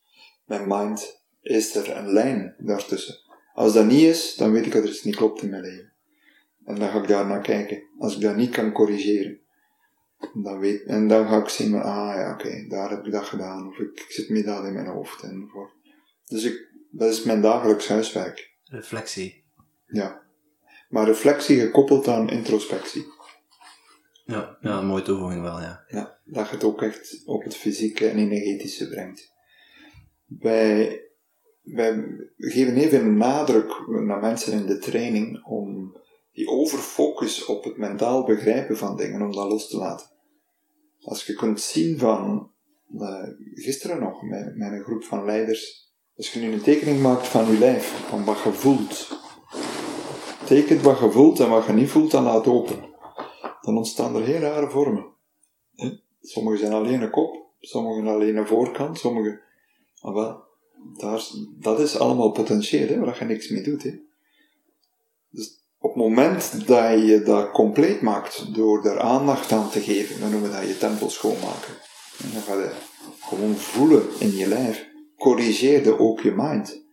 mijn mind. is er een lijn daartussen. Als dat niet is, dan weet ik dat er iets niet klopt in mijn leven. En dan ga ik daar naar kijken. Als ik dat niet kan corrigeren, dan weet, en dan ga ik zien, van, ah ja, oké, daar heb ik dat gedaan, of ik, ik zit meer dat in mijn hoofd. En voor. Dus ik, dat is mijn dagelijks huiswerk. Reflectie. Ja. Maar reflectie gekoppeld aan introspectie. Ja, ja een mooie toevoeging wel, ja. Ja, dat je het ook echt op het fysieke en energetische brengt. Wij, wij geven even een nadruk naar mensen in de training om die overfocus op het mentaal begrijpen van dingen, om dat los te laten. Als je kunt zien van, uh, gisteren nog, met, met een groep van leiders, als je nu een tekening maakt van je lijf, van wat je voelt, tekent wat je voelt en wat je niet voelt, dan laat open. Dan ontstaan er heel rare vormen. Sommige zijn alleen een kop, sommige alleen een voorkant, sommige... Maar wel, daar, dat is allemaal potentieel, hè, waar je niks mee doet. Hè. Dus op het moment dat je dat compleet maakt, door er aandacht aan te geven, dan noemen we dat je tempel schoonmaken. En dan ga je gewoon voelen in je lijf. Corrigeerde ook je mind.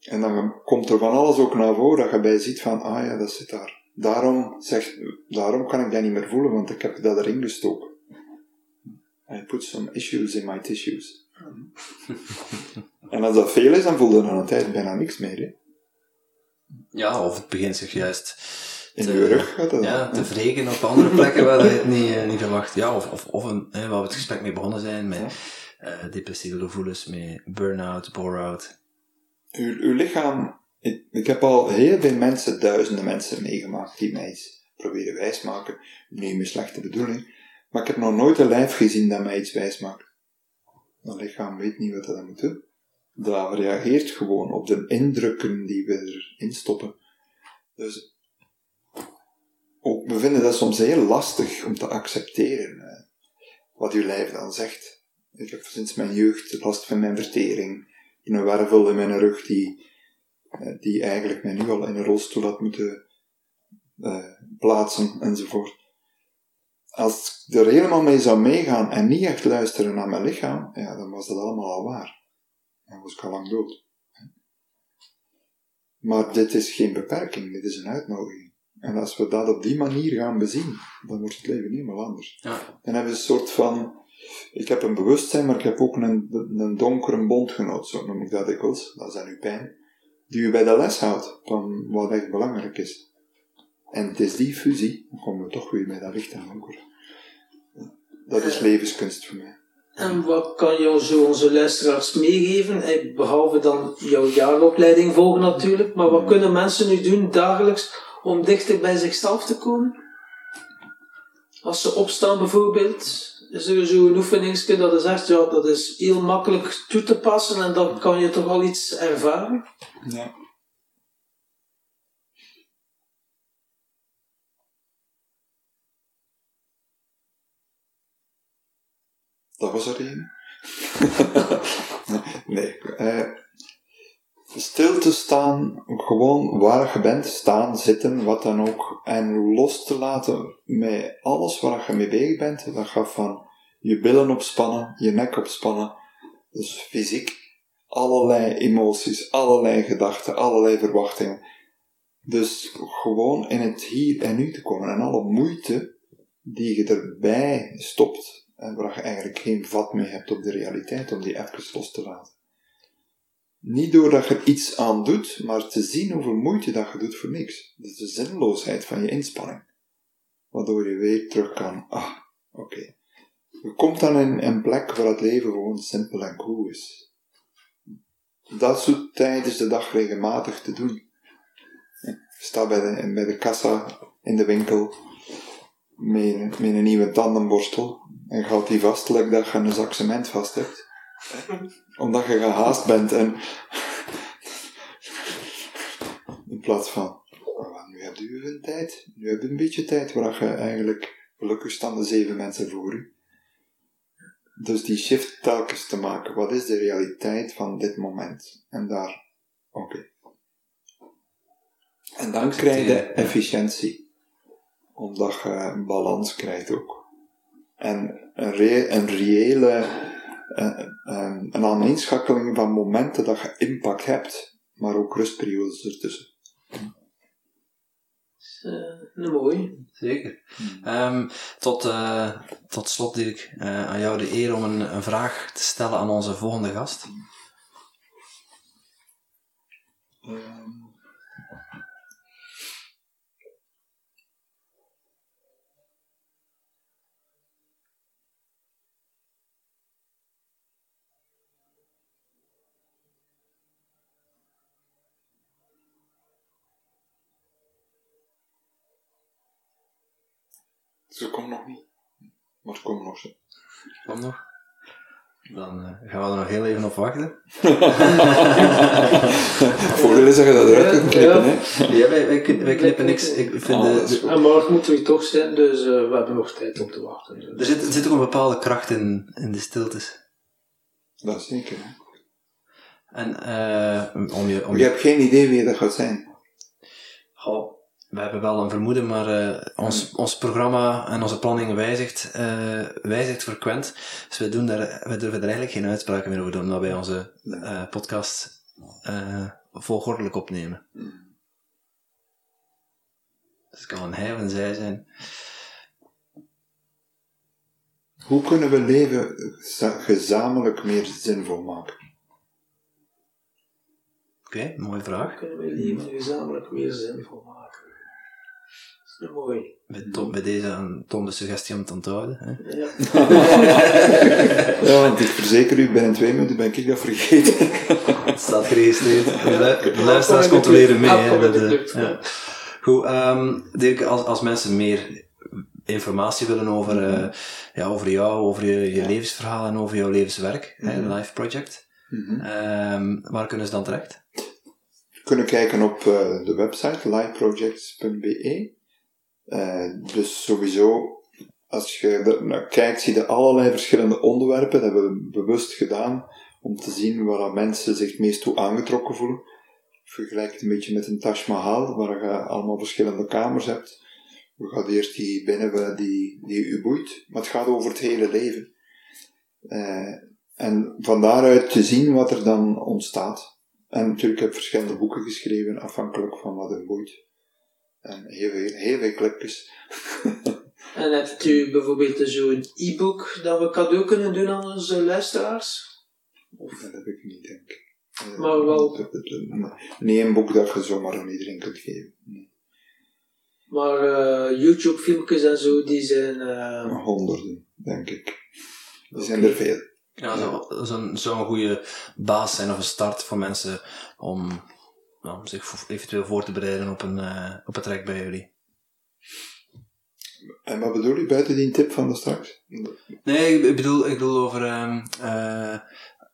En dan komt er van alles ook naar voren dat je bij ziet van, ah ja, dat zit daar. Daarom, zeg, daarom kan ik dat niet meer voelen, want ik heb dat erin gestoken. I put some issues in my tissues. en als dat veel is, dan voel je dan een tijd bijna niks meer. Hè? Ja, of het begint zich juist in je rug gaat dat ja, te wreken op andere plekken waar je het niet, uh, niet verwacht. Ja, of, of, of een, hè, waar we het gesprek mee begonnen zijn, met uh, depressieve gevoelens, met burn-out, bore-out. Uw, uw lichaam, ik, heb al heel veel mensen, duizenden mensen meegemaakt die mij iets proberen wijsmaken. Niet mijn slechte bedoeling. Maar ik heb nog nooit een lijf gezien dat mij iets wijsmaakt. Mijn lichaam weet niet wat dat moet doen. Dat reageert gewoon op de indrukken die we erin stoppen. Dus ook, we vinden dat soms heel lastig om te accepteren eh, wat uw lijf dan zegt. Ik heb sinds mijn jeugd last van mijn vertering, een wervel in mijn rug die, die eigenlijk mij nu al in een rolstoel had moeten uh, plaatsen enzovoort. Als ik er helemaal mee zou meegaan en niet echt luisteren naar mijn lichaam, ja, dan was dat allemaal al waar. Dan was ik al lang dood. Maar dit is geen beperking, dit is een uitnodiging. En als we dat op die manier gaan bezien, dan wordt het leven helemaal anders. Ja. Dan hebben we een soort van, ik heb een bewustzijn, maar ik heb ook een, een donkere bondgenoot, zo noem ik dat dikwijls, dat is aan uw pijn, die u bij de les houdt van wat echt belangrijk is. En het is die fusie, dan komen we toch weer bij dat licht donker. Dat is levenskunst voor mij. En wat kan jou zo onze luisteraars meegeven? Eh, behalve dan jouw jaaropleiding volgen natuurlijk, maar wat kunnen mensen nu doen dagelijks om dichter bij zichzelf te komen? Als ze opstaan bijvoorbeeld, is er zo'n oefeningsje dat is echt, ja, dat is heel makkelijk toe te passen en dan kan je toch al iets ervaren? Ja. Dat was er één. nee. Uh, stil te staan, gewoon waar je bent, staan, zitten, wat dan ook. En los te laten met alles waar je mee bezig bent. Dat gaat van je billen opspannen, je nek opspannen. Dus fysiek. Allerlei emoties, allerlei gedachten, allerlei verwachtingen. Dus gewoon in het hier en nu te komen. En alle moeite die je erbij stopt, en waar je eigenlijk geen vat mee hebt op de realiteit, om die even los te laten. Niet doordat je er iets aan doet, maar te zien hoeveel moeite dat je doet voor niks. Dat is de zinloosheid van je inspanning. Waardoor je weer terug kan, ah, oké. Je komt dan in een plek waar het leven gewoon simpel en cool is. Dat soort tijdens de dag regelmatig te doen. Staat bij de, bij de kassa in de winkel met, met een nieuwe tandenborstel en gaat die vast, dat je een zak cement vast hebt. Omdat je gehaast bent en in plaats van nu heb je een tijd, nu heb je een beetje tijd waar je eigenlijk gelukkig staan de zeven mensen voor u. Dus die shift telkens te maken. Wat is de realiteit van dit moment? En daar, oké. En dan krijg je efficiëntie. Omdat je een balans krijgt ook. En een, re een reële eh, een aaneenschakeling van momenten dat je impact hebt, maar ook rustperiodes ertussen. Uh, mooi. Zeker. Um, tot, uh, tot slot, Dirk, uh, aan jou de eer om een, een, vraag te stellen aan onze volgende gast. Um. Ze komt nog niet. Maar ze komen nog zo. Kom nog. Dan uh, gaan we er nog heel even op wachten. Voordeel is dat je dat eruit kunt knippen, ja. hè? Ja, wij, wij, wij knippen niks. Ik vind oh, de, en morgen moeten we toch zijn, dus uh, we hebben nog tijd om te wachten. Dus. Er, zit, er zit ook een bepaalde kracht in, in de stiltes. Dat is zeker, hè? En uh, om je... Om je hebt geen idee wie dat gaat zijn. Goh, we hebben wel een vermoeden, maar uh, ons, ons programma en onze planning wijzigt, uh, wijzigt frequent. Dus we, doen daar, we durven er eigenlijk geen uitspraken meer over doen, omdat wij onze uh, podcast volgordelijk opnemen. Dus het kan een hij of een zij zijn. Hoe kunnen we leven gezamenlijk meer zinvol maken? Oké, okay, mooie vraag. Hoe kunnen we leven gezamenlijk meer zinvol maken? Mooi. Met, Tom, bij deze een Tom de suggestie om het te onthouden. Hè? Ja. ja, want ik verzeker u, binnen twee minuten ben ik dat vergeten. het staat geregistreerd. De luisteraars controleren mee. Hè, de, ja. Goed, um, Dirk, als, als mensen meer informatie willen over, uh, ja, over jou, over je, je levensverhaal en over jouw levenswerk, mm -hmm. hè, Life Project, mm -hmm. um, waar kunnen ze dan terecht? kunnen kijken op uh, de website lifeprojects.be uh, dus sowieso, als je er naar kijkt, zie je allerlei verschillende onderwerpen. Dat hebben we bewust gedaan om te zien waar mensen zich meest toe aangetrokken voelen. Vergelijk het een beetje met een Taj Mahal, waar je allemaal verschillende kamers hebt. We gaan eerst die binnen die, die u boeit, maar het gaat over het hele leven. Uh, en van daaruit te zien wat er dan ontstaat. En natuurlijk heb ik verschillende boeken geschreven, afhankelijk van wat er boeit. En heel veel, heel veel clipjes. en hebt u bijvoorbeeld zo'n e-book dat we cadeau kunnen doen aan onze luisteraars? Of? Dat heb ik niet, denk ik. Eh, maar wel... Nee, een boek dat je zomaar aan iedereen kunt geven. Nee. Maar uh, YouTube-filmpjes en zo, die zijn... Uh... Honderden, denk ik. Die zijn er veel. Ja, dat zou zo'n goede baas zijn of een start voor mensen om nou, om zich eventueel voor te bereiden op een, uh, op een trek bij jullie. En wat bedoel je buiten die tip van de straks? Nee, ik bedoel, ik bedoel over. Um, uh,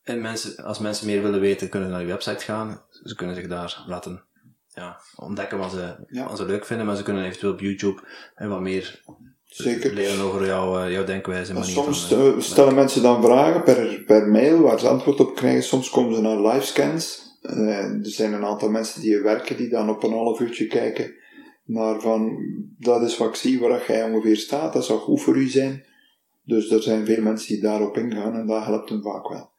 en mensen, als mensen meer willen weten, kunnen ze naar je website gaan. Ze kunnen zich daar laten ja, ontdekken wat ze, ja. wat ze leuk vinden, maar ze kunnen eventueel op YouTube en wat meer Zeker. leren over jouw, jouw denkwijze. Manier soms van, stellen mensen dan vragen per, per mail waar ze antwoord op krijgen. Soms komen ze naar livescans er zijn een aantal mensen die werken die dan op een half uurtje kijken naar van, dat is wat ik zie waar jij ongeveer staat, dat zou goed voor u zijn. Dus er zijn veel mensen die daarop ingaan en dat helpt hem vaak wel.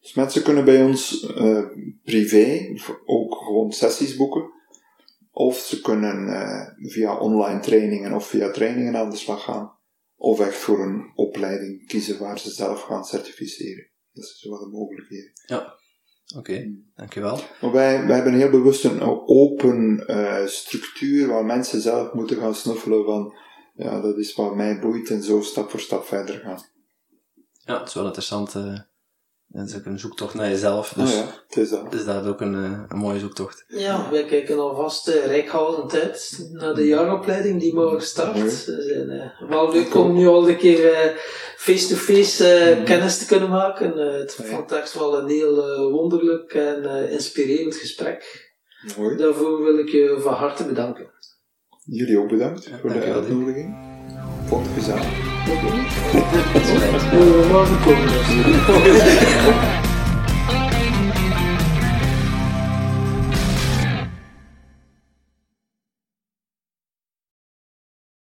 Dus mensen kunnen bij ons uh, privé ook gewoon sessies boeken. Of ze kunnen uh, via online trainingen of via trainingen aan de slag gaan. Of echt voor een opleiding kiezen waar ze zelf gaan certificeren. Dat is wat de mogelijkheden. Ja. Oké, okay, dankjewel. Maar wij, wij hebben heel bewust een open uh, structuur waar mensen zelf moeten gaan snuffelen van ja, dat is wat mij boeit en zo stap voor stap verder gaan. Ja, het is wel interessant. Uh, het is ook een zoektocht naar jezelf. Dus, oh ja, het is dat. Dus dat is ook een, eh, een mooie zoektocht. Ja, wij kijken alvast uh, rijkhoudend uit naar de jaaropleiding die morgen start. Zijn uh, wel leuk om nu al een keer face-to-face -face, mm. kennis te kunnen maken. het ja. vond echt wel een heel wonderlijk en inspirerend gesprek. Mooi. Daarvoor wil ik je van harte bedanken. Jullie ook bedankt ja, voor de uitnodiging. Vond het gezellig. Morgen komen.